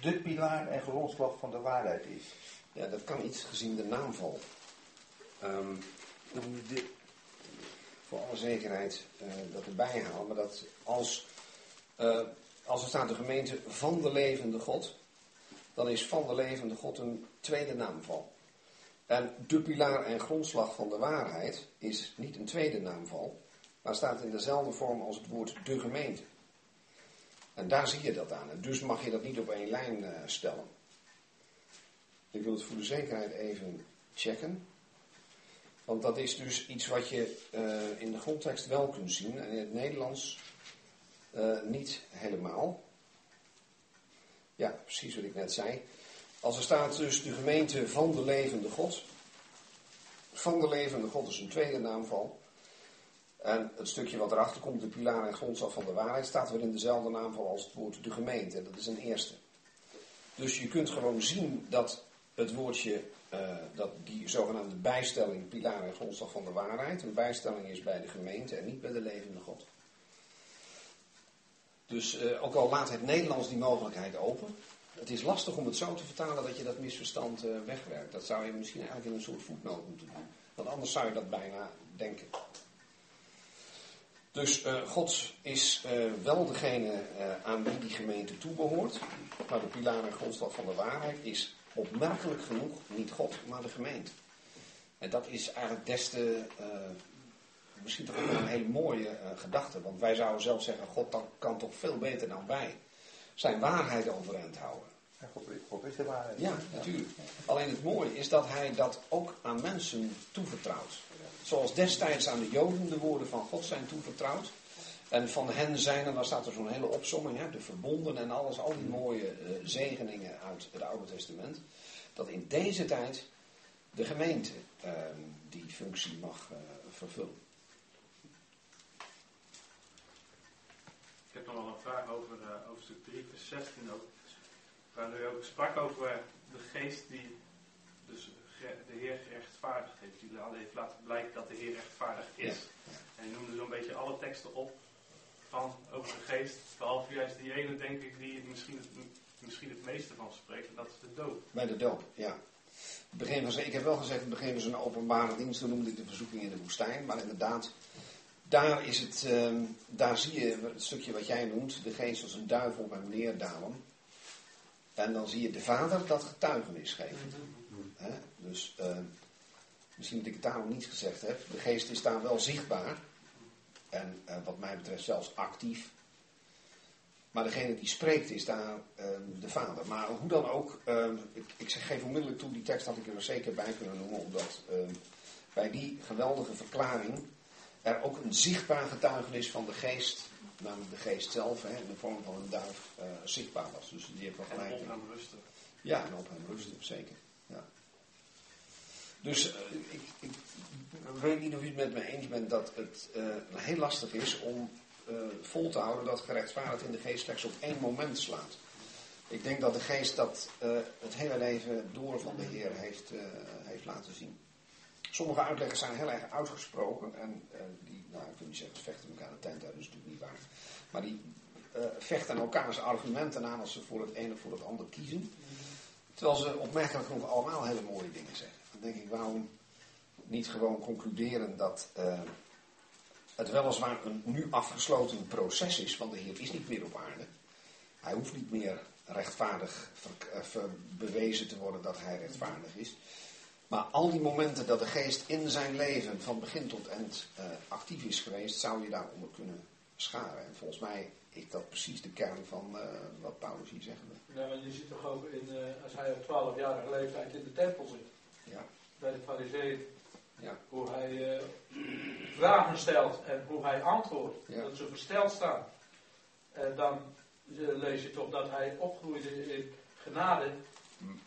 de pilaar en grondslag van de waarheid is? Ja, dat kan iets gezien de naamval. Ehm je dit voor alle zekerheid eh, dat erbij halen. Maar dat als, eh, als er staat de gemeente van de levende God, dan is van de levende God een tweede naamval. En de pilaar en grondslag van de waarheid is niet een tweede naamval, maar staat in dezelfde vorm als het woord de gemeente. En daar zie je dat aan. En dus mag je dat niet op één lijn eh, stellen. Ik wil het voor de zekerheid even checken. Want dat is dus iets wat je eh, in de grondtekst wel kunt zien en in het Nederlands eh, niet helemaal. Ja, precies wat ik net zei. Als er staat dus de gemeente van de levende God. Van de levende God is een tweede naamval. En het stukje wat erachter komt, de pilaar en grondslag van de waarheid, staat weer in dezelfde naamval als het woord de gemeente. Dat is een eerste. Dus je kunt gewoon zien dat het woordje, eh, dat die zogenaamde bijstelling, pilaar en grondslag van de waarheid, een bijstelling is bij de gemeente en niet bij de levende God. Dus eh, ook al laat het Nederlands die mogelijkheid open, het is lastig om het zo te vertalen dat je dat misverstand eh, wegwerkt. Dat zou je misschien eigenlijk in een soort voetnoot moeten doen. Want anders zou je dat bijna denken. Dus God is wel degene aan wie die gemeente toebehoort. Maar de pilaar en grondslag van de waarheid is opmerkelijk genoeg niet God, maar de gemeente. En dat is eigenlijk des te, eh, misschien toch ook een hele mooie eh, gedachte. Want wij zouden zelf zeggen, God dan kan toch veel beter dan wij zijn waarheid overeind houden. Ja, God, God is de waarheid. Ja, natuurlijk. Alleen het mooie is dat hij dat ook aan mensen toevertrouwt. Zoals destijds aan de Joden de woorden van God zijn toevertrouwd. En van hen zijn er, dan staat er zo'n hele opsomming, hè, de verbonden en alles, al die mooie eh, zegeningen uit het Oude Testament. Dat in deze tijd de gemeente eh, die functie mag eh, vervullen. Ik heb nog wel een vraag over eh, hoofdstuk 3, vers 16 ook. Waar u ook sprak over de geest die dus de Heer gerechtvaardigd heeft. Die al heeft laten blijken dat de Heer rechtvaardig is. En hij noemde zo'n beetje alle teksten op van over de geest. Behalve juist die ene, denk ik, die misschien, het, misschien het meeste van spreekt. En dat is de dood. Bij de doop, ja. Begin van, zijn- ik heb wel gezegd, het begin van zijn openbare dienst, toen noemde ik de verzoeking in de woestijn. Maar inderdaad, daar, is het, ehm, daar zie je het stukje wat jij noemt, de geest als een duivel op hem neerdalen. En dan zie je de vader dat getuigenis geven. Hè? Dus ehm, misschien dat ik het daarom niet gezegd heb. De geest is daar wel zichtbaar. En eh, wat mij betreft zelfs actief. Maar degene die spreekt is daar ehm, de vader. Maar hoe dan ook, ehm, ik, ik geef onmiddellijk toe, die tekst had ik er zeker bij kunnen noemen. Omdat ehm, bij die geweldige verklaring er ook een zichtbaar getuigenis van de geest, namelijk de geest zelf, hè, in de vorm van een duif, eh, zichtbaar was. Dus die heeft wel En gelijk. op aan rusten. Ja, en op hem rusten, zeker. Dus eh, ik, ik weet niet of u het met me eens bent dat het eh, heel lastig is om eh, vol te houden dat gerechtvaardigd in de geest slechts op één moment slaat. Ik denk dat de geest dat het hele leven door van de Heer heeft, heeft laten zien. Sommige uitleggers zijn heel erg uitgesproken en die, nou ik wil niet zeggen, ze vechten elkaar de tent uit, dat is natuurlijk niet waar. Maar die vechten elkaars argumenten aan als ze voor het ene of voor het ander kiezen. Terwijl ze opmerkelijk genoeg allemaal hele mooie dingen zeggen. Denk ik, waarom niet gewoon concluderen dat eh, het weliswaar een nu afgesloten proces is, want de Heer is niet meer op aarde. Hij hoeft niet meer rechtvaardig eh, bewezen te worden dat hij rechtvaardig is. Maar al die momenten dat de geest in zijn leven van begin tot eind eh, actief is geweest, zou je daaronder kunnen scharen. En volgens mij is dat precies de kern van wat Paulus hier zegt. Ja, want je ziet toch ook in, als hij op 12-jarige leeftijd in de tempel zit, Ja, bij de fariseeën, ja, hoe hij eh, (clears throat) vragen stelt en hoe hij antwoordt, Ja. dat ze versteld staan. En dan eh, lees je toch dat hij opgroeide in genade Hmm.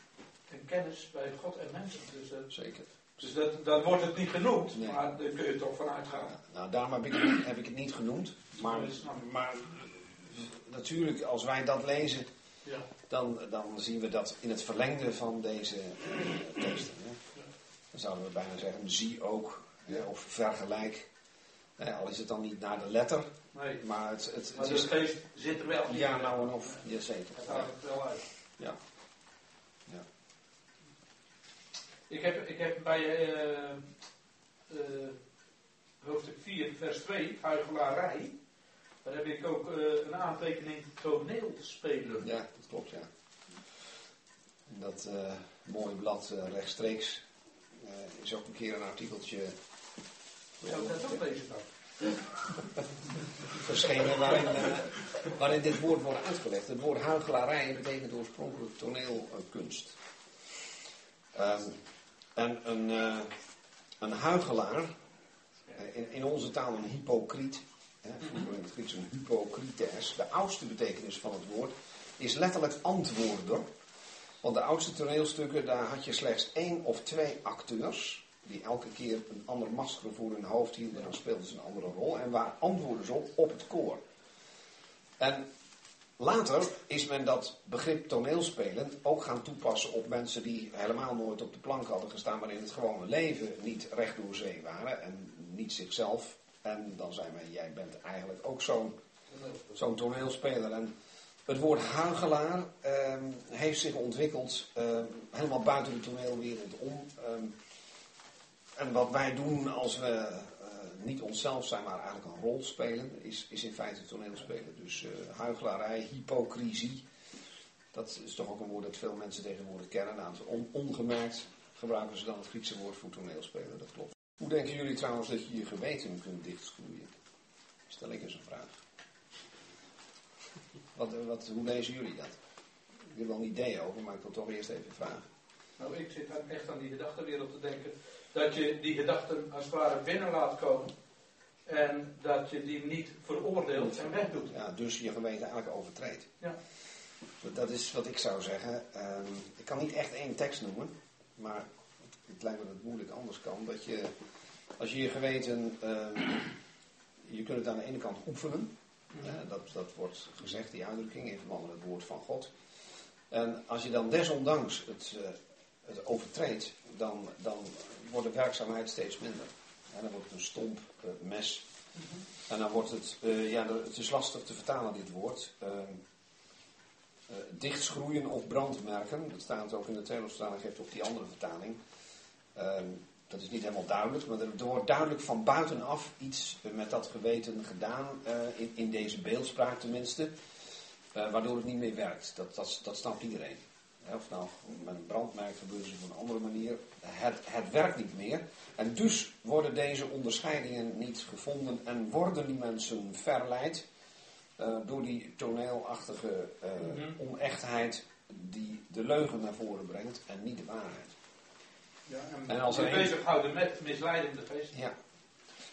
en kennis bij God en mensen. Dus, eh, zeker. dus dat, dan wordt het niet genoemd, Nee. maar daar kun je toch van uitgaan. Ja, nou, daarom heb ik, het- heb ik het niet genoemd. Maar, Dat maar natuurlijk, als wij dat lezen, Ja. dan, dan zien we dat in het verlengde van deze teksten. Dan zouden we bijna zeggen, zie ook, hè, of vergelijk. Hè, al is het dan niet naar de letter, Nee, maar het, het, maar het is... geest zit er wel in. Ja, nou en of, jazeker. Het haalt het wel uit. Ja. Ja. Ik heb, ik heb bij eh, eh, hoofdstuk 4, vers 2, huichelarij. Daar heb ik ook eh, een aantekening toneelspelen. Ja, dat klopt, ja. En dat eh, mooie blad rechtstreeks ook een keer een artikeltje Zou dat ook lezen dan? verschenen waarin, waarin dit woord wordt uitgelegd. Het woord huichelarij betekent oorspronkelijk toneelkunst. Ehm, en een, eh, een huigelaar, eh, in, in onze taal een hypocriet, hè, vroeger in het Grieks een hypocrites, de oudste betekenis van het woord, is letterlijk antwoorder. Want de oudste toneelstukken, daar had je slechts één of twee acteurs, die elke keer een ander masker voor hun hoofd hielden, en dan speelden ze een andere rol, en waar antwoorden ze op, op het koor. En later is men dat begrip toneelspelen ook gaan toepassen op mensen die helemaal nooit op de plank hadden gestaan, maar in het gewone leven niet recht door zee waren en niet zichzelf. En dan zijn wij, jij bent eigenlijk ook zo'n zo'n toneelspeler. En het woord huigelaar ehm, heeft zich ontwikkeld ehm, helemaal buiten de toneelwereld om. Ehm, en wat wij doen als we eh, niet onszelf zijn, maar eigenlijk een rol spelen, is, is in feite toneelspelen. Dus eh huichelarij, hypocrisie, dat is toch ook een woord dat veel mensen tegenwoordig kennen. Nou, on- ongemerkt gebruiken ze dan het Griekse woord voor toneelspelen, dat klopt. Hoe denken jullie trouwens dat je je geweten kunt dichtschroeien? Stel ik eens een vraag. Wat, wat, hoe lezen jullie dat? Ik heb wel een idee over, maar ik wil toch eerst even vragen. Nou, ik zit echt aan die gedachtenwereld te denken. Dat je die gedachten als het ware binnen laat komen. En dat je die niet veroordeelt en wegdoet. Ja, dus je geweten eigenlijk overtreedt. Ja. Dat- is wat ik zou zeggen. Ehm, ik kan niet echt één tekst noemen, maar het, het lijkt me dat het moeilijk anders kan. Dat je, als je je geweten, ehm, je kunt het aan de ene kant oefenen. Dat, wordt gezegd, die uitdrukking, in verband met het woord van God. En als je dan desondanks het, eh, het overtreedt, dan, dan wordt de werkzaamheid steeds minder. En dan wordt het een stomp eh, mes. En dan wordt het, eh, ja, het is lastig te vertalen dit woord. Eh, dichtschroeien of brandmerken, dat staat ook in de Tegelvertaling, geeft ook die andere vertaling. Ehm, dat is niet helemaal duidelijk, maar er er wordt duidelijk van buitenaf iets met dat geweten gedaan, eh, in, in deze beeldspraak tenminste, eh, waardoor het niet meer werkt. Dat, dat, dat snapt iedereen. Of nou met een brandmerk gebeurt het op een andere manier. Het, het werkt niet meer. En dus worden deze onderscheidingen niet gevonden en worden die mensen verleid eh, door die toneelachtige Mhm. onechtheid die de leugen naar voren brengt en niet de waarheid. Ja, en, En als er bezighouden met misleidende geest. Ja.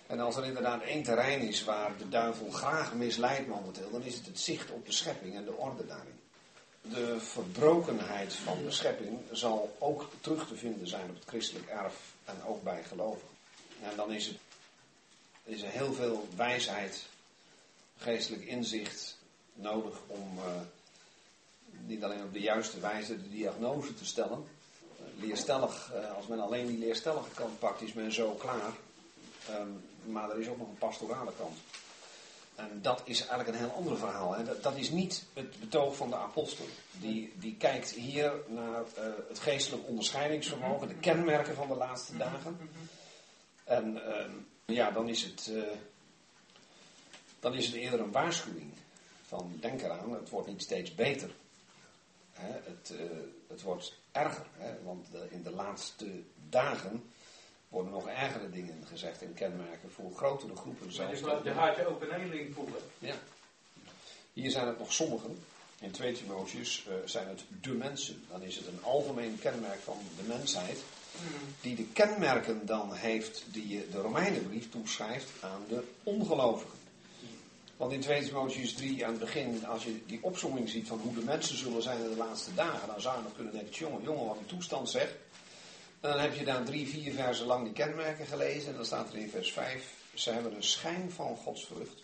En als er inderdaad één terrein is waar de duivel graag misleidt momenteel, dan is het het zicht op de schepping en de orde daarin. de verbrokenheid van de schepping zal ook terug te vinden zijn op het christelijk erf en ook bij gelovigen. En dan is, het, is er heel veel wijsheid, geestelijk inzicht nodig om uh, niet alleen op de juiste wijze de diagnose te stellen. Leerstellig, uh, als men alleen die leerstellige kant pakt, is men zo klaar. Um, maar er is ook nog een pastorale kant. En dat is eigenlijk een heel ander verhaal. Hè. Dat, dat, is niet het betoog van de apostel. Die, die kijkt hier naar uh, het geestelijk onderscheidingsvermogen, de kenmerken van de laatste dagen. En uh, ja, dan is, het, uh, dan is het eerder een waarschuwing. Van denk eraan, het wordt niet steeds beter. Hè, het, het wordt erger. Hè, want de, in de laatste dagen worden nog ergere dingen gezegd en kenmerken voor grotere groepen. Zelfs maar de harde opening voelen. Ja. Hier zijn het nog sommigen. In 2 Timotheus uh, zijn het de mensen. Dan is het een algemeen kenmerk van de mensheid. Die de kenmerken dan heeft die je de Romeinenbrief toeschrijft aan de ongelovigen. Want in 2 Timotheus 3 aan het begin, als je die opzomming ziet van hoe de mensen zullen zijn in de laatste dagen, dan zou je nog kunnen denken, jongen, jongen, wat die toestand zegt. En dan heb je daar drie, vier versen lang die kenmerken gelezen. En dan staat er in vers 5, ze hebben een schijn van godsvrucht,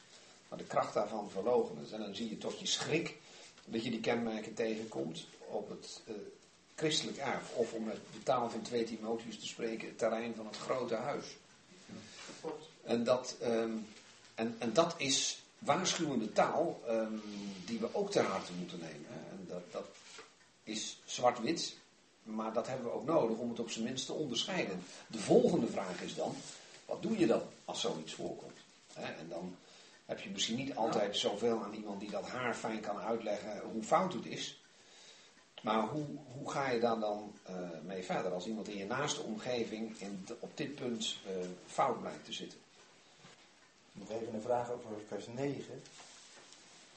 maar de kracht daarvan verlogen is. En dan zie je tot je schrik dat je die kenmerken tegenkomt op het uh, christelijk erf. Of om met de taal van 2 Timotheus te spreken, het terrein van het grote huis. En dat, um, en, en dat is waarschuwende taal um, die we ook ter harte moeten nemen. En dat, dat is zwart-wit, maar dat hebben we ook nodig om het op zijn minst te onderscheiden. De volgende vraag is dan, wat doe je dan als zoiets voorkomt? En dan heb je misschien niet altijd zoveel aan iemand die dat haar fijn kan uitleggen hoe fout het is. Maar hoe, hoe ga je daar dan uh, mee verder als iemand in je naaste omgeving in, op dit punt uh, fout blijkt te zitten? Nog even een vraag over vers 9.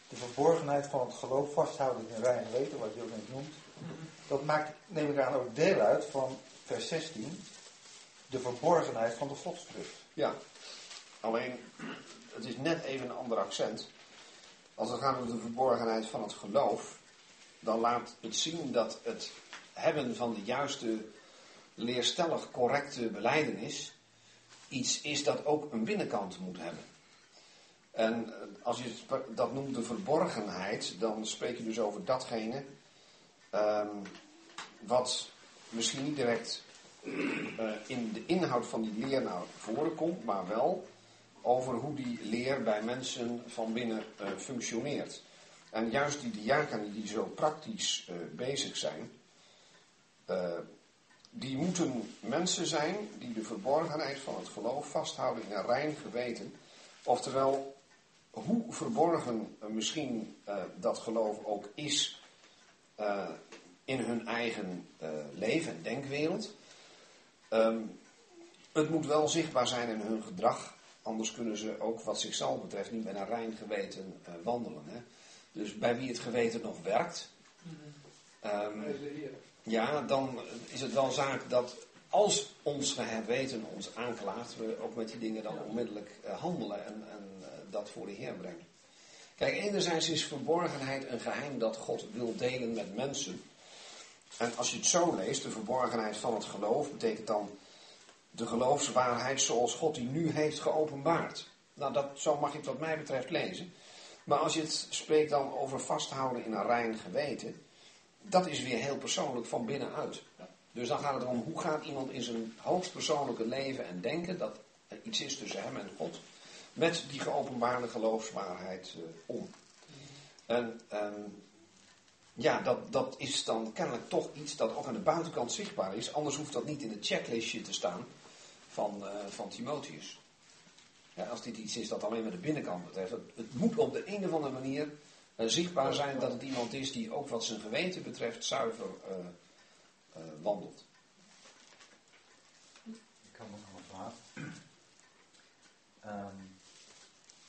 De verborgenheid van het geloof vasthouden in rein weten, wat net noemt. Dat maakt, neem ik aan, ook deel uit van vers 16. De verborgenheid van de godsvrucht. Ja, alleen het is net even een ander accent. Als het gaat om de verborgenheid van het geloof, dan laat het zien dat het hebben van de juiste, leerstellig correcte beleidenis iets is dat ook een binnenkant moet hebben. En als je dat noemt de verborgenheid, dan spreek je dus over datgene um, wat misschien niet direct uh, in de inhoud van die leer naar voren komt, maar wel over hoe die leer bij mensen van binnen uh, functioneert. En juist die diakonen die zo praktisch bezig zijn, die moeten mensen zijn die de verborgenheid van het geloof vasthouden in een rein geweten. Oftewel, hoe verborgen misschien dat geloof ook is uh, in hun eigen uh, leven en denkwereld. Um, het moet wel zichtbaar zijn in hun gedrag, anders kunnen ze ook wat zichzelf betreft niet met een rein geweten wandelen. Hè. Dus bij wie het geweten nog werkt, um, ja, dan is het wel zaak dat als ons geweten ons aanklaagt, we ook met die dingen dan onmiddellijk handelen en, en dat voor de Heer brengen. Kijk, enerzijds is verborgenheid een geheim dat God wil delen met mensen. En als je het zo leest, de verborgenheid van het geloof, betekent dan de geloofswaarheid zoals God die nu heeft geopenbaard. Nou, dat, zo mag je het wat mij betreft lezen. Maar als je het spreekt dan over vasthouden in een rein geweten, dat is weer heel persoonlijk van binnenuit. Dus dan gaat het erom, hoe gaat iemand in zijn hoogstpersoonlijke leven en denken, dat er iets is tussen hem en God met die geopenbaarde geloofswaarheid uh, om. En um, ja, dat, dat is dan kennelijk toch iets dat ook aan de buitenkant zichtbaar is. Anders hoeft dat niet in het checklistje te staan van, uh, van Timotheus. Ja, als dit iets is dat alleen maar de binnenkant betreft. Het, het moet op de een of andere manier zichtbaar zijn dat het iemand is die ook wat zijn geweten betreft zuiver wandelt. Ik kan nog een vraag. Um,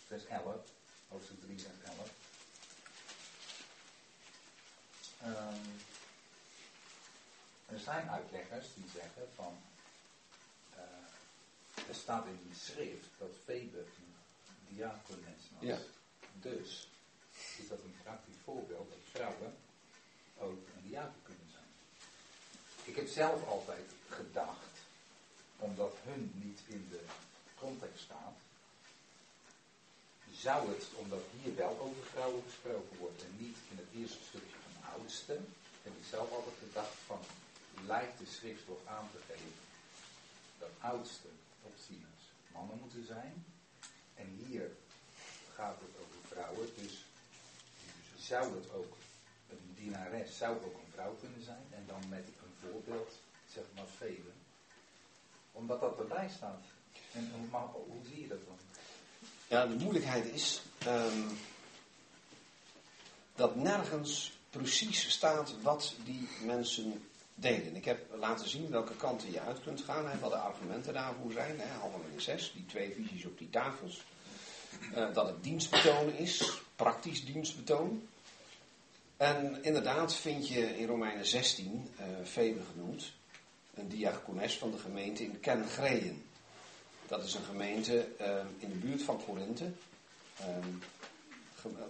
vers 11, hoofdstuk 3, vers 11. Um, er zijn uitleggers die zeggen van, uh, er staat in die schrift dat Febe een diacones was. Ja. Dus is dat een praktisch voorbeeld dat vrouwen ook een diaken kunnen zijn. Ik heb zelf altijd gedacht, omdat hun niet in de context staat, zou het, omdat hier wel over vrouwen gesproken wordt en niet in het eerste stukje van oudste, heb ik zelf altijd gedacht van, lijkt de schriftstof aan te geven dat oudste opzieners mannen moeten zijn. En hier gaat het over vrouwen, dus zou het ook, een dienares zou ook een vrouw kunnen zijn. En dan met een voorbeeld, zeg maar velen. Omdat dat erbij staat. En hoe, zie je dat dan? Ja, de moeilijkheid is ehm, dat nergens precies staat wat die mensen deden. Ik heb laten zien welke kanten je uit kunt gaan en wat de argumenten daarvoor zijn. Hè, handelingen 6, die twee visies op die tafels. Eh, dat het dienstbetoon is, praktisch dienstbetoon. En inderdaad vind je in Romeinen 16, uh, Febe genoemd, een diacones van de gemeente in Kengreën. Dat is een gemeente uh, in de buurt van Korinthe.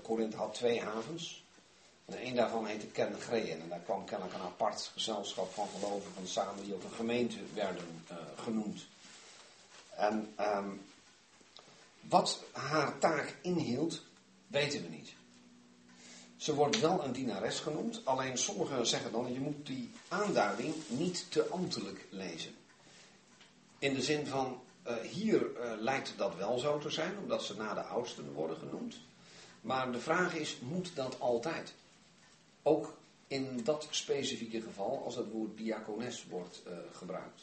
Korinthe had twee havens. En een daarvan heette Kengreën. En daar kwam kennelijk een apart gezelschap van gelovigen samen die ook een gemeente werden uh, genoemd. En um, wat haar taak inhield, weten we niet. Ze wordt wel een dienares genoemd, alleen sommigen zeggen dan, je moet die aanduiding niet te ambtelijk lezen. In de zin van, uh, hier uh, lijkt dat wel zo te zijn, omdat ze na de oudsten worden genoemd. Maar de vraag is, moet dat altijd? Ook in dat specifieke geval, als het woord diacones wordt uh, gebruikt.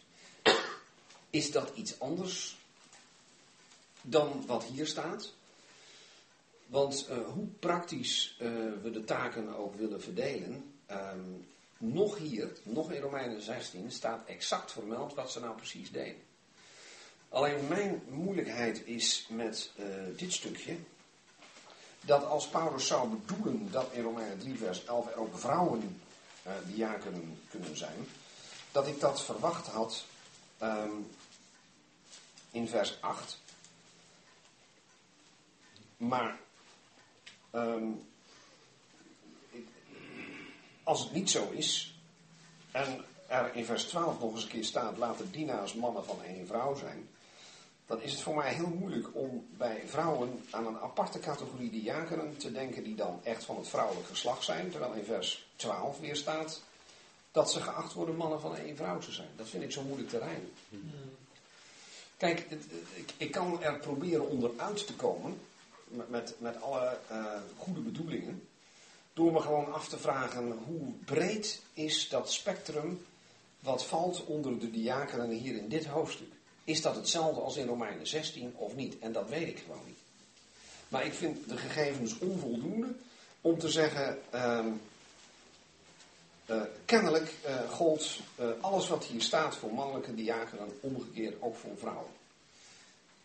Is dat iets anders dan wat hier staat? Want uh, hoe praktisch uh, we de taken ook willen verdelen, um, nog hier, nog in Romeinen 16, staat exact vermeld wat ze nou precies deden. Alleen mijn moeilijkheid is met uh, dit stukje, dat als Paulus zou bedoelen dat in Romeinen 3 vers 11 er ook vrouwen diaken kunnen zijn, dat ik dat verwacht had um, in vers 8. Maar um, ik, als het niet zo is, en er in vers 12 nog eens een keer staat, laten dienaars mannen van één vrouw zijn, dan is het voor mij heel moeilijk om bij vrouwen aan een aparte categorie diakenen te denken die dan echt van het vrouwelijk geslacht zijn, terwijl in vers 12 weer staat dat ze geacht worden mannen van één vrouw te zijn. Dat vind ik zo moeilijk te rijmen. Kijk, ik kan er proberen onderuit te komen, met, met, alle uh, goede bedoelingen. Door me gewoon af te vragen hoe breed is dat spectrum wat valt onder de diakenen hier in dit hoofdstuk. Is dat hetzelfde als in Romeinen 16 of niet? En dat weet ik gewoon niet. Maar ik vind de gegevens onvoldoende om te zeggen. Uh, uh, kennelijk uh, gold alles wat hier staat voor mannelijke diakenen omgekeerd ook voor vrouwen.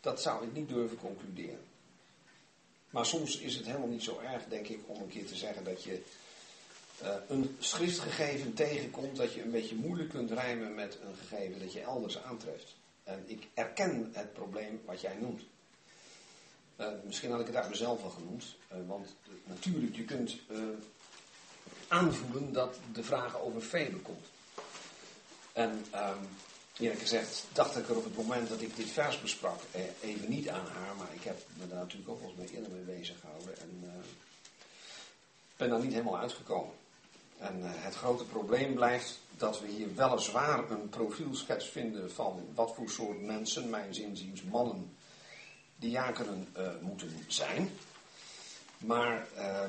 Dat zou ik niet durven concluderen. Maar soms is het helemaal niet zo erg, denk ik, om een keer te zeggen dat je uh, een schriftgegeven tegenkomt dat je een beetje moeilijk kunt rijmen met een gegeven dat je elders aantreft. En ik erken het probleem wat jij noemt. Uh, misschien had ik het uit mezelf al genoemd, uh, want natuurlijk, je kunt aanvoelen dat de vraag over Febe komt. En um, eerlijk gezegd dacht ik er op het moment dat ik dit vers besprak eh, even niet aan haar, maar ik heb me daar natuurlijk ook wel eens mee eerder mee bezig gehouden en uh, ben daar niet helemaal uitgekomen. En uh, het grote probleem blijft dat we hier weliswaar een profielschets vinden van wat voor soort mensen, mijn zinziens mannen, diakenen uh, moeten zijn. Maar uh,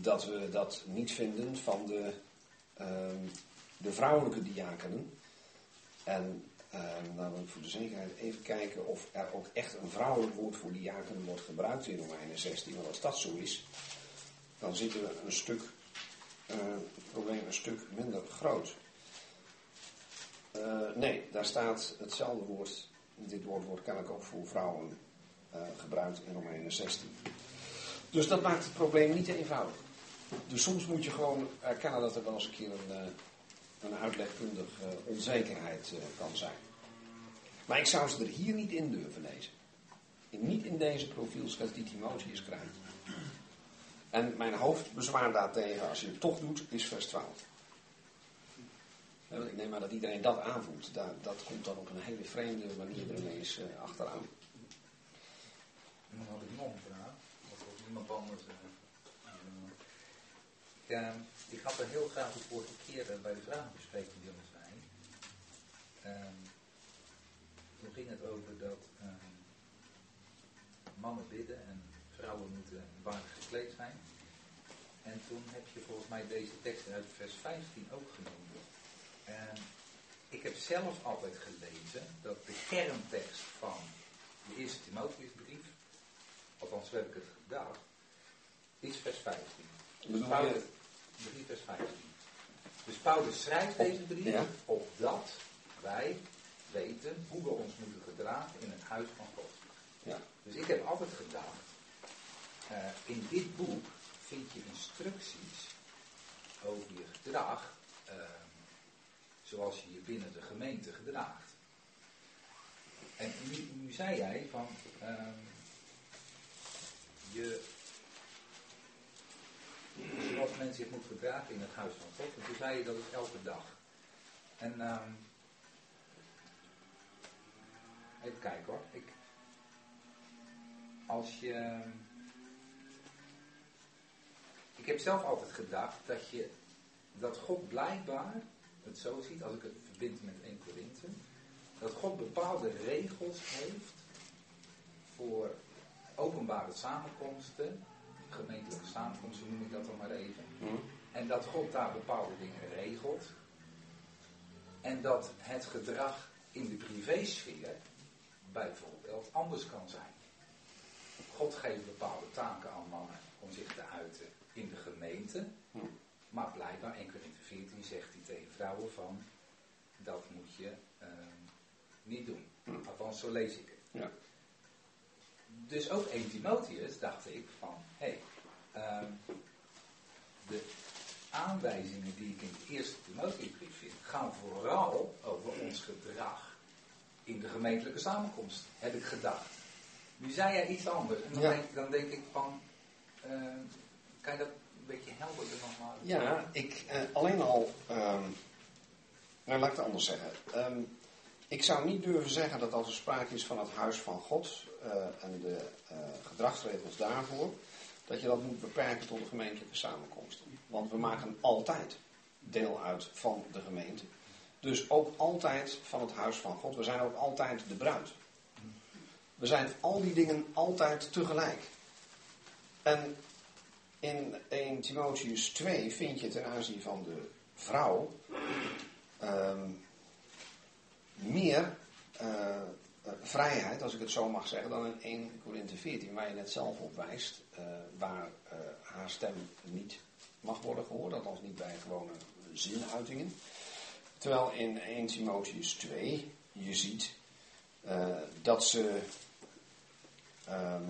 dat we dat niet vinden van de, de vrouwelijke diakenen. En uh, wil ik voor de zekerheid even kijken of er ook echt een vrouwelijk woord voor diaken wordt gebruikt in Romeinen 16. Want als dat zo is, dan zitten we een stuk, het probleem een stuk minder groot. Uh, nee, daar staat hetzelfde woord, dit woord wordt kennelijk ook voor vrouwen gebruikt in Romeinen 16. Dus dat maakt het probleem niet eenvoudig. Dus soms moet je gewoon erkennen dat er wel eens een keer een, een uitlegkundige onzekerheid kan zijn. Maar ik zou ze er hier niet in durven lezen. Niet in deze profielschets die Timotheus krijgt. En mijn hoofdbezwaar daartegen, als je het toch doet, is vers 12. Hè, want ik neem maar dat iedereen dat aanvoelt. Da- dat komt dan op een hele vreemde manier er ineens eh, achteraan. Dan had ik nog een vraag. Of iemand anders. ja, ik had er heel graag de vorige keer bij de vragenbespreking willen zijn. Ehm, toen ging het over dat ehm, mannen bidden en vrouwen moeten waardig gekleed zijn. En toen heb je volgens mij deze tekst uit vers 15 ook genoemd. En ik heb zelf altijd gelezen dat de kerntekst van de eerste Timotheusbrief, althans heb ik het gedacht, is vers 15. Dus Paulus, 3 vers 15. Dus Paulus schrijft deze brief opdat wij weten hoe we ons moeten gedragen in het huis van God. Ja. Dus ik heb altijd gedacht, eh, in dit boek vind je instructies over je gedrag, eh, zoals je je binnen de gemeente gedraagt. En nu, nu zei jij van, ehm, je, zoals men zich moet gedragen in het huis van God, en toen zei je dat is elke dag. En even kijken hoor, ik, als je. Ik heb zelf altijd gedacht dat je. dat God blijkbaar het zo ziet, als ik het verbind met 1 Korinthe, dat God bepaalde regels heeft voor openbare samenkomsten, gemeentelijke samenkomsten noem ik dat dan maar even. En dat God daar bepaalde dingen regelt. En dat het gedrag in de privésfeer bijvoorbeeld anders kan zijn. God geeft bepaalde taken aan mannen om zich te uiten in de gemeente. Maar blijkbaar 1 Corinthië 14 zegt hij tegen vrouwen van, dat moet je eh, niet doen. Althans, zo lees ik het. Ja. Dus ook 1 Timotheus dacht ik van, hé, hey, ehm, de aanwijzingen die ik in de eerste Timotheusbrief vind, gaan vooral over ons gedrag in de gemeentelijke samenkomst, heb ik gedacht. Nu zei jij iets anders. En dan, Ja. denk, dan denk ik van, ehm, kan je dat een beetje helderder nog maar... Ja, ik eh, alleen al. ehm, nou, laat ik het anders zeggen. Ehm, ik zou niet durven zeggen dat als er sprake is van het huis van God eh, en de eh, gedragsregels daarvoor, dat je dat moet beperken tot de gemeentelijke samenkomsten. Want we maken altijd deel uit van de gemeente. Dus ook altijd van het huis van God. We zijn ook altijd de bruid. We zijn al die dingen altijd tegelijk. En in 1 Timotheus 2 vind je ten aanzien van de vrouw ehm, meer eh, eh, vrijheid, als ik het zo mag zeggen, dan in 1 Korinthe 14, waar je net zelf op wijst, eh, waar haar stem niet mag worden gehoord, althans niet bij gewone zinuitingen. Terwijl in 1 Timotheus 2 je ziet eh, dat ze ehm,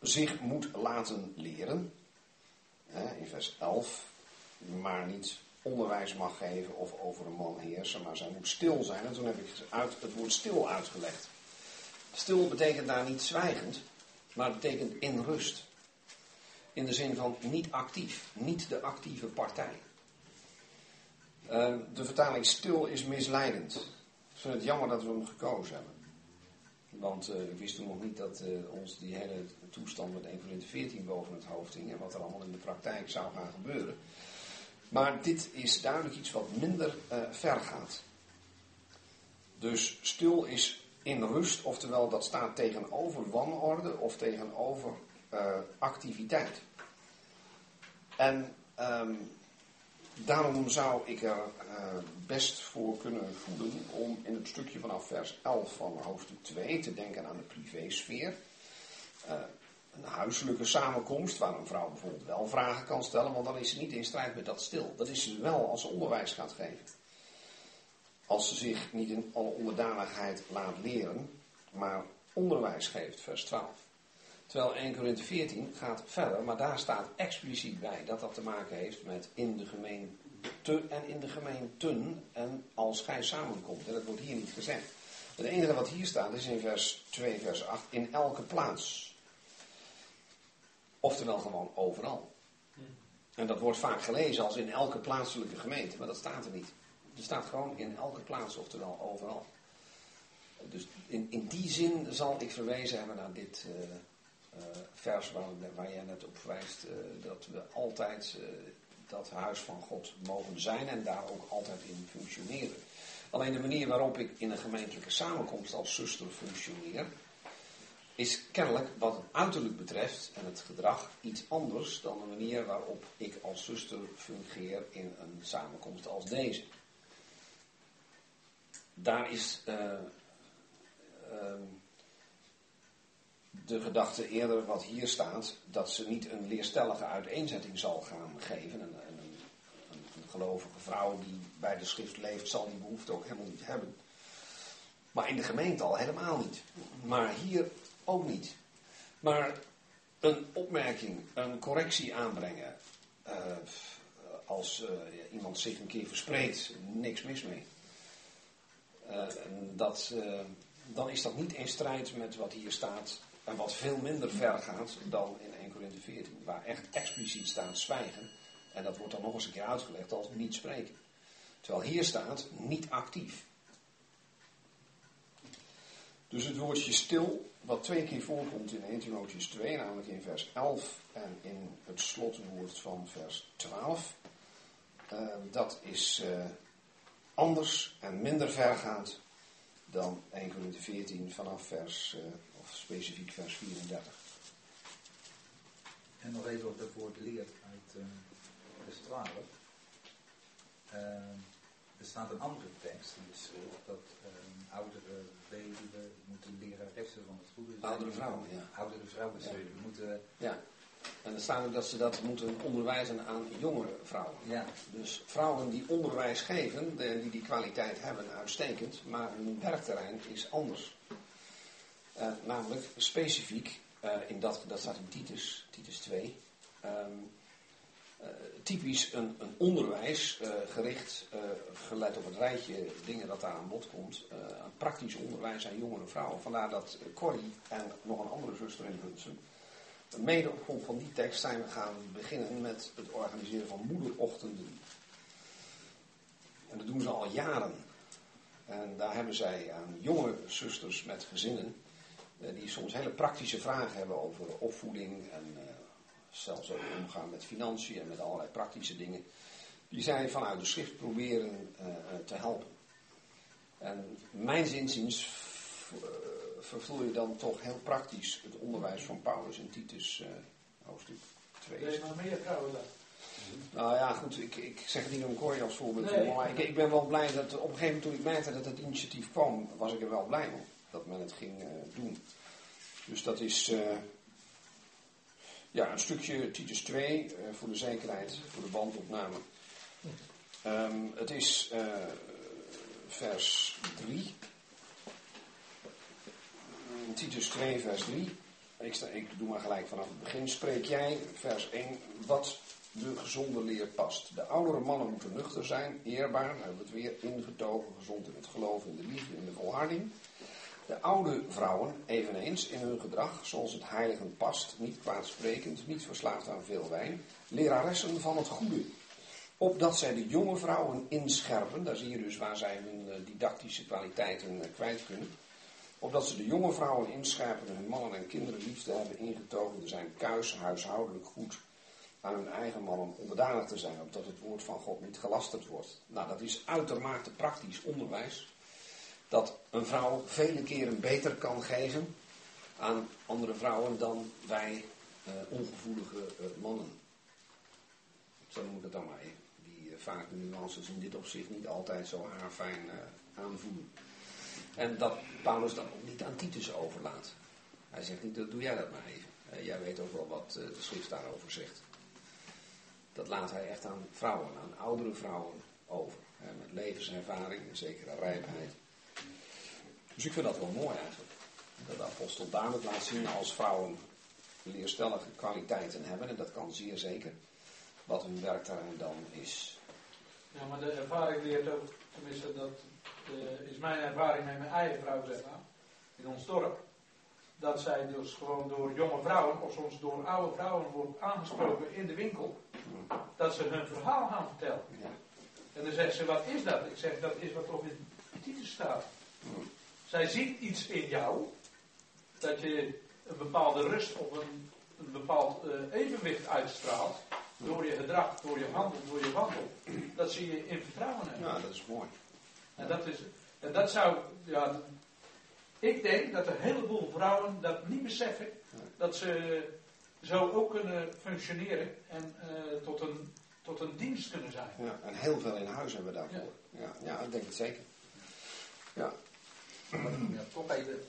zich moet laten leren. In vers 11. Maar niet onderwijs mag geven of over een man heersen. Maar zij moet stil zijn. En toen heb ik uit, het woord stil uitgelegd. Stil betekent daar niet zwijgend. Maar het betekent in rust. In de zin van niet actief. Niet de actieve partij. Eh, de vertaling stil is misleidend. Ik vind het jammer dat we hem gekozen hebben. Want eh, ik wist toen nog niet dat eh, ons die hele toestand met 1 Corinthië 14 boven het hoofd hing en wat er allemaal in de praktijk zou gaan gebeuren. Maar dit is duidelijk iets wat minder ver gaat. Dus stil is in rust, oftewel dat staat tegenover wanorde of tegenover activiteit. En ehm, daarom zou ik er eh, best voor kunnen voelen om in het stukje vanaf vers 11 van hoofdstuk 2 te denken aan de privésfeer. Eh, een huiselijke samenkomst waar een vrouw bijvoorbeeld wel vragen kan stellen, want dan is ze niet in strijd met dat stil. Dat is ze wel als ze onderwijs gaat geven. Als ze zich niet in alle onderdanigheid laat leren, maar onderwijs geeft, vers 12. Terwijl 1 Corinthië 14 gaat verder, maar daar staat expliciet bij dat dat te maken heeft met in de gemeente en in de gemeenten en als gij samenkomt. En dat wordt hier niet gezegd. Het enige wat hier staat is in vers 2, vers 8, in elke plaats. Oftewel gewoon overal. En dat wordt vaak gelezen als in elke plaatselijke gemeente, maar dat staat er niet. Er staat gewoon in elke plaats, oftewel overal. Dus in, in die zin zal ik verwezen hebben naar dit uh, vers waar, jij net op verwijst. Uh, dat we altijd dat huis van God mogen zijn en daar ook altijd in functioneren. Alleen de manier waarop ik in een gemeentelijke samenkomst als zuster functioneer, is kennelijk wat het uiterlijk betreft en het gedrag iets anders dan de manier waarop ik als zuster fungeer in een samenkomst als deze. Daar is uh, de gedachte eerder wat hier staat, dat ze niet een leerstellige uiteenzetting zal gaan geven. Een, een, gelovige vrouw die bij de schrift leeft, zal die behoefte ook helemaal niet hebben. Maar in de gemeente al helemaal niet. Maar hier ook niet. Maar een opmerking, een correctie aanbrengen. Uh, als uh, iemand zich een keer verspreekt, niks mis mee. Uh, dat, dan is dat niet in strijd met wat hier staat. En wat veel minder ver gaat dan in 1 Corinthië 14. Waar echt expliciet staat zwijgen. En dat wordt dan nog eens een keer uitgelegd als niet spreken. Terwijl hier staat niet actief. Dus het woordje stil, wat twee keer voorkomt in 1 Timotheus 2, namelijk in vers 11 en in het slotwoord van vers 12, uh, dat is uh, anders en minder vergaand dan 1 Corinthië 14 vanaf vers, uh, of specifiek vers 34. En nog even op het woord leer uit vers 12. er staat een andere tekst in de schrift dat oudere weduwe moeten leraressen van het goede zijn. Oudere vrouwen, ja. Oudere vrouwen. Ja. moeten... Ja. En er staat ook dat ze dat moeten onderwijzen aan jongere vrouwen. Ja. Dus vrouwen die onderwijs geven, die die kwaliteit hebben, uitstekend, maar hun werkterrein is anders. Uh, namelijk specifiek, uh, in dat, dat staat in Titus, Titus 2, um, uh, typisch een, een onderwijs gericht, gelet op het rijtje dingen dat daar aan bod komt, een praktisch onderwijs aan jongere vrouwen. Vandaar dat Corrie en nog een andere zuster in Bunsen, mede op grond van die tekst zijn we gaan beginnen met het organiseren van moederochtenden. En dat doen ze al jaren. En daar hebben zij aan jonge zusters met gezinnen, die soms hele praktische vragen hebben over opvoeding en zelfs ook omgaan met financiën en met allerlei praktische dingen, die zij vanuit de schrift proberen uh, te helpen. En mijn zinziens je dan toch heel praktisch het onderwijs van Paulus in Titus hoofdstuk 2. Er nog meer trouwen dan. Nou ja, goed, ik, ik zeg het niet om Corrie als voorbeeld, nee. maar ik, ik, ben wel blij dat op een gegeven moment toen ik merkte dat het initiatief kwam, was ik er wel blij om dat men het ging uh, doen. Dus dat is, uh, ja, een stukje Titus 2 uh, voor de zekerheid, voor de bandopname. Um, het is vers 3. Titus 2, vers 3. Ik, sta, ik doe maar gelijk vanaf het begin. Spreek jij, vers 1, wat de gezonde leer past. De oudere mannen moeten nuchter zijn, eerbaar, hebben het weer, ingetogen, gezond in het geloof, in de liefde, in de volharding. De oude vrouwen eveneens in hun gedrag, zoals het heiligen past, niet kwaadsprekend, niet verslaafd aan veel wijn, leraressen van het goede. Opdat zij de jonge vrouwen inscherpen, daar zie je dus waar zij hun didactische kwaliteiten kwijt kunnen. Opdat ze de jonge vrouwen inscherpen hun mannen en kinderen liefde hebben ingetogen zijn, kuis, huishoudelijk goed, aan hun eigen mannen onderdanig te zijn, opdat het woord van God niet gelasterd wordt. Nou, dat is uitermate praktisch onderwijs dat een vrouw vele keren beter kan geven aan andere vrouwen dan wij uh, ongevoelige uh, mannen. Zo noem ik het dan maar even. Die vaak de nuances in dit opzicht niet altijd zo haarfijn aanvoelen. En dat Paulus dan ook niet aan Titus overlaat. Hij zegt niet, doe jij dat maar even. jij weet ook wel wat de schrift daarover zegt. Dat laat hij echt aan vrouwen, aan oudere vrouwen over. met levenservaring en zekere rijpheid. Dus ik vind dat wel mooi eigenlijk. Dat de apostel duidelijk laat zien als vrouwen leerstellige kwaliteiten hebben, en dat kan zeer zeker, wat hun werkterrein dan is. Ja, maar de ervaring leert ook, tenminste dat uh, is mijn ervaring met mijn eigen vrouw, zeg maar, in ons dorp. dat zij dus gewoon door jonge vrouwen of soms door oude vrouwen wordt aangesproken in de winkel, dat ze hun verhaal gaan vertellen. Ja. En dan zegt ze, wat is dat? Ik zeg, dat is wat op in Titus staat. Zij ziet iets in jou, dat je een bepaalde rust of een, een bepaald eh, evenwicht uitstraalt, door je gedrag, door je handel, door je wandel. Dat zie je in vertrouwen hebben. Ja, dat is mooi. En dat, is, en dat zou, ja, ik denk dat een heleboel vrouwen dat niet beseffen, dat ze zo ook kunnen functioneren en eh, tot, een, tot een dienst kunnen zijn. Ja, en heel veel in huis hebben we daarvoor. Ja, ja, ik denk het zeker. Ja. Ja, toch even.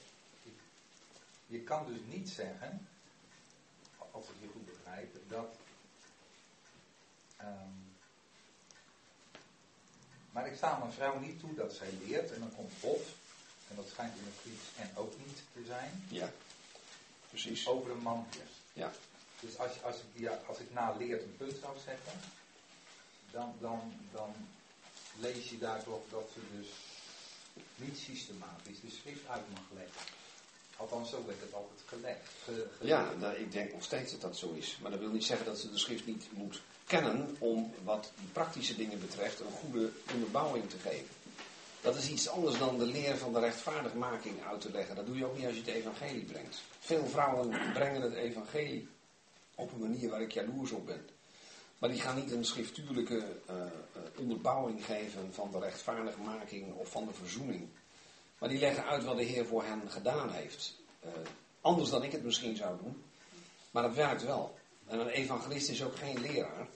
Je kan dus niet zeggen, als ik je goed begrijp, dat. ehm, maar ik sta mijn vrouw niet toe dat zij leert en dan komt God, en dat schijnt in het Grieks en ook niet te zijn, Ja, precies. over een man heerst. Ja. Dus als, als, ik, ja, als ik na leert een punt zou zetten, dan, dan, dan lees je daar toch dat ze dus niet systematisch de schrift uit mag leggen. Althans, zo werd het altijd gelegd. ge- ge- Ja, nou, ik denk nog steeds dat dat zo is. Maar dat wil niet zeggen dat ze de schrift niet moet kennen om wat die praktische dingen betreft een goede onderbouwing te geven. Dat is iets anders dan de leer van de rechtvaardigmaking uit te leggen. Dat doe je ook niet als je het evangelie brengt. Veel vrouwen brengen het evangelie op een manier waar ik jaloers op ben. Maar die gaan niet een schriftuurlijke eh, eh, onderbouwing geven van de rechtvaardigmaking of van de verzoening. Maar die leggen uit wat de Heer voor hen gedaan heeft. Eh, anders dan ik het misschien zou doen. Maar het werkt wel. En een evangelist is ook geen leraar.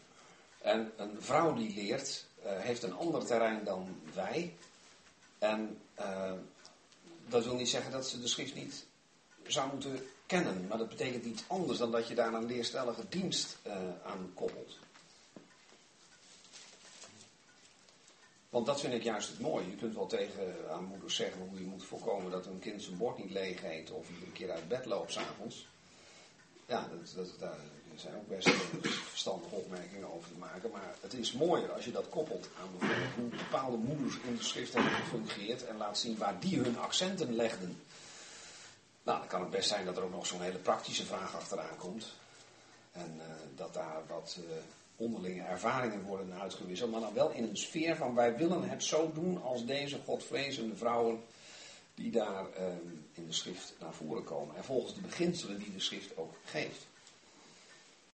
En een vrouw die leert, heeft een ander terrein dan wij. En dat wil niet zeggen dat ze de schrift niet zou moeten kennen. Maar dat betekent iets anders dan dat je daar een leerstellige dienst aan koppelt. Want dat vind ik juist het mooie. Je kunt wel tegen aan moeders zeggen hoe je moet voorkomen dat een kind zijn bord niet leeg eet of iedere keer uit bed loopt s'avonds. Ja, dat, dat, daar zijn ook best verstandige opmerkingen over te maken. Maar het is mooier als je dat koppelt aan bijvoorbeeld hoe bepaalde moeders in de schrift hebben gefungeerd en laat zien waar die hun accenten legden. Nou, dan kan het best zijn dat er ook nog zo'n hele praktische vraag achteraan komt. En eh, dat daar wat eh, onderlinge ervaringen worden uitgewisseld. Maar dan wel in een sfeer van wij willen het zo doen als deze godvrezende vrouwen die daar eh, in de schrift naar voren komen. En volgens de beginselen die de schrift ook geeft.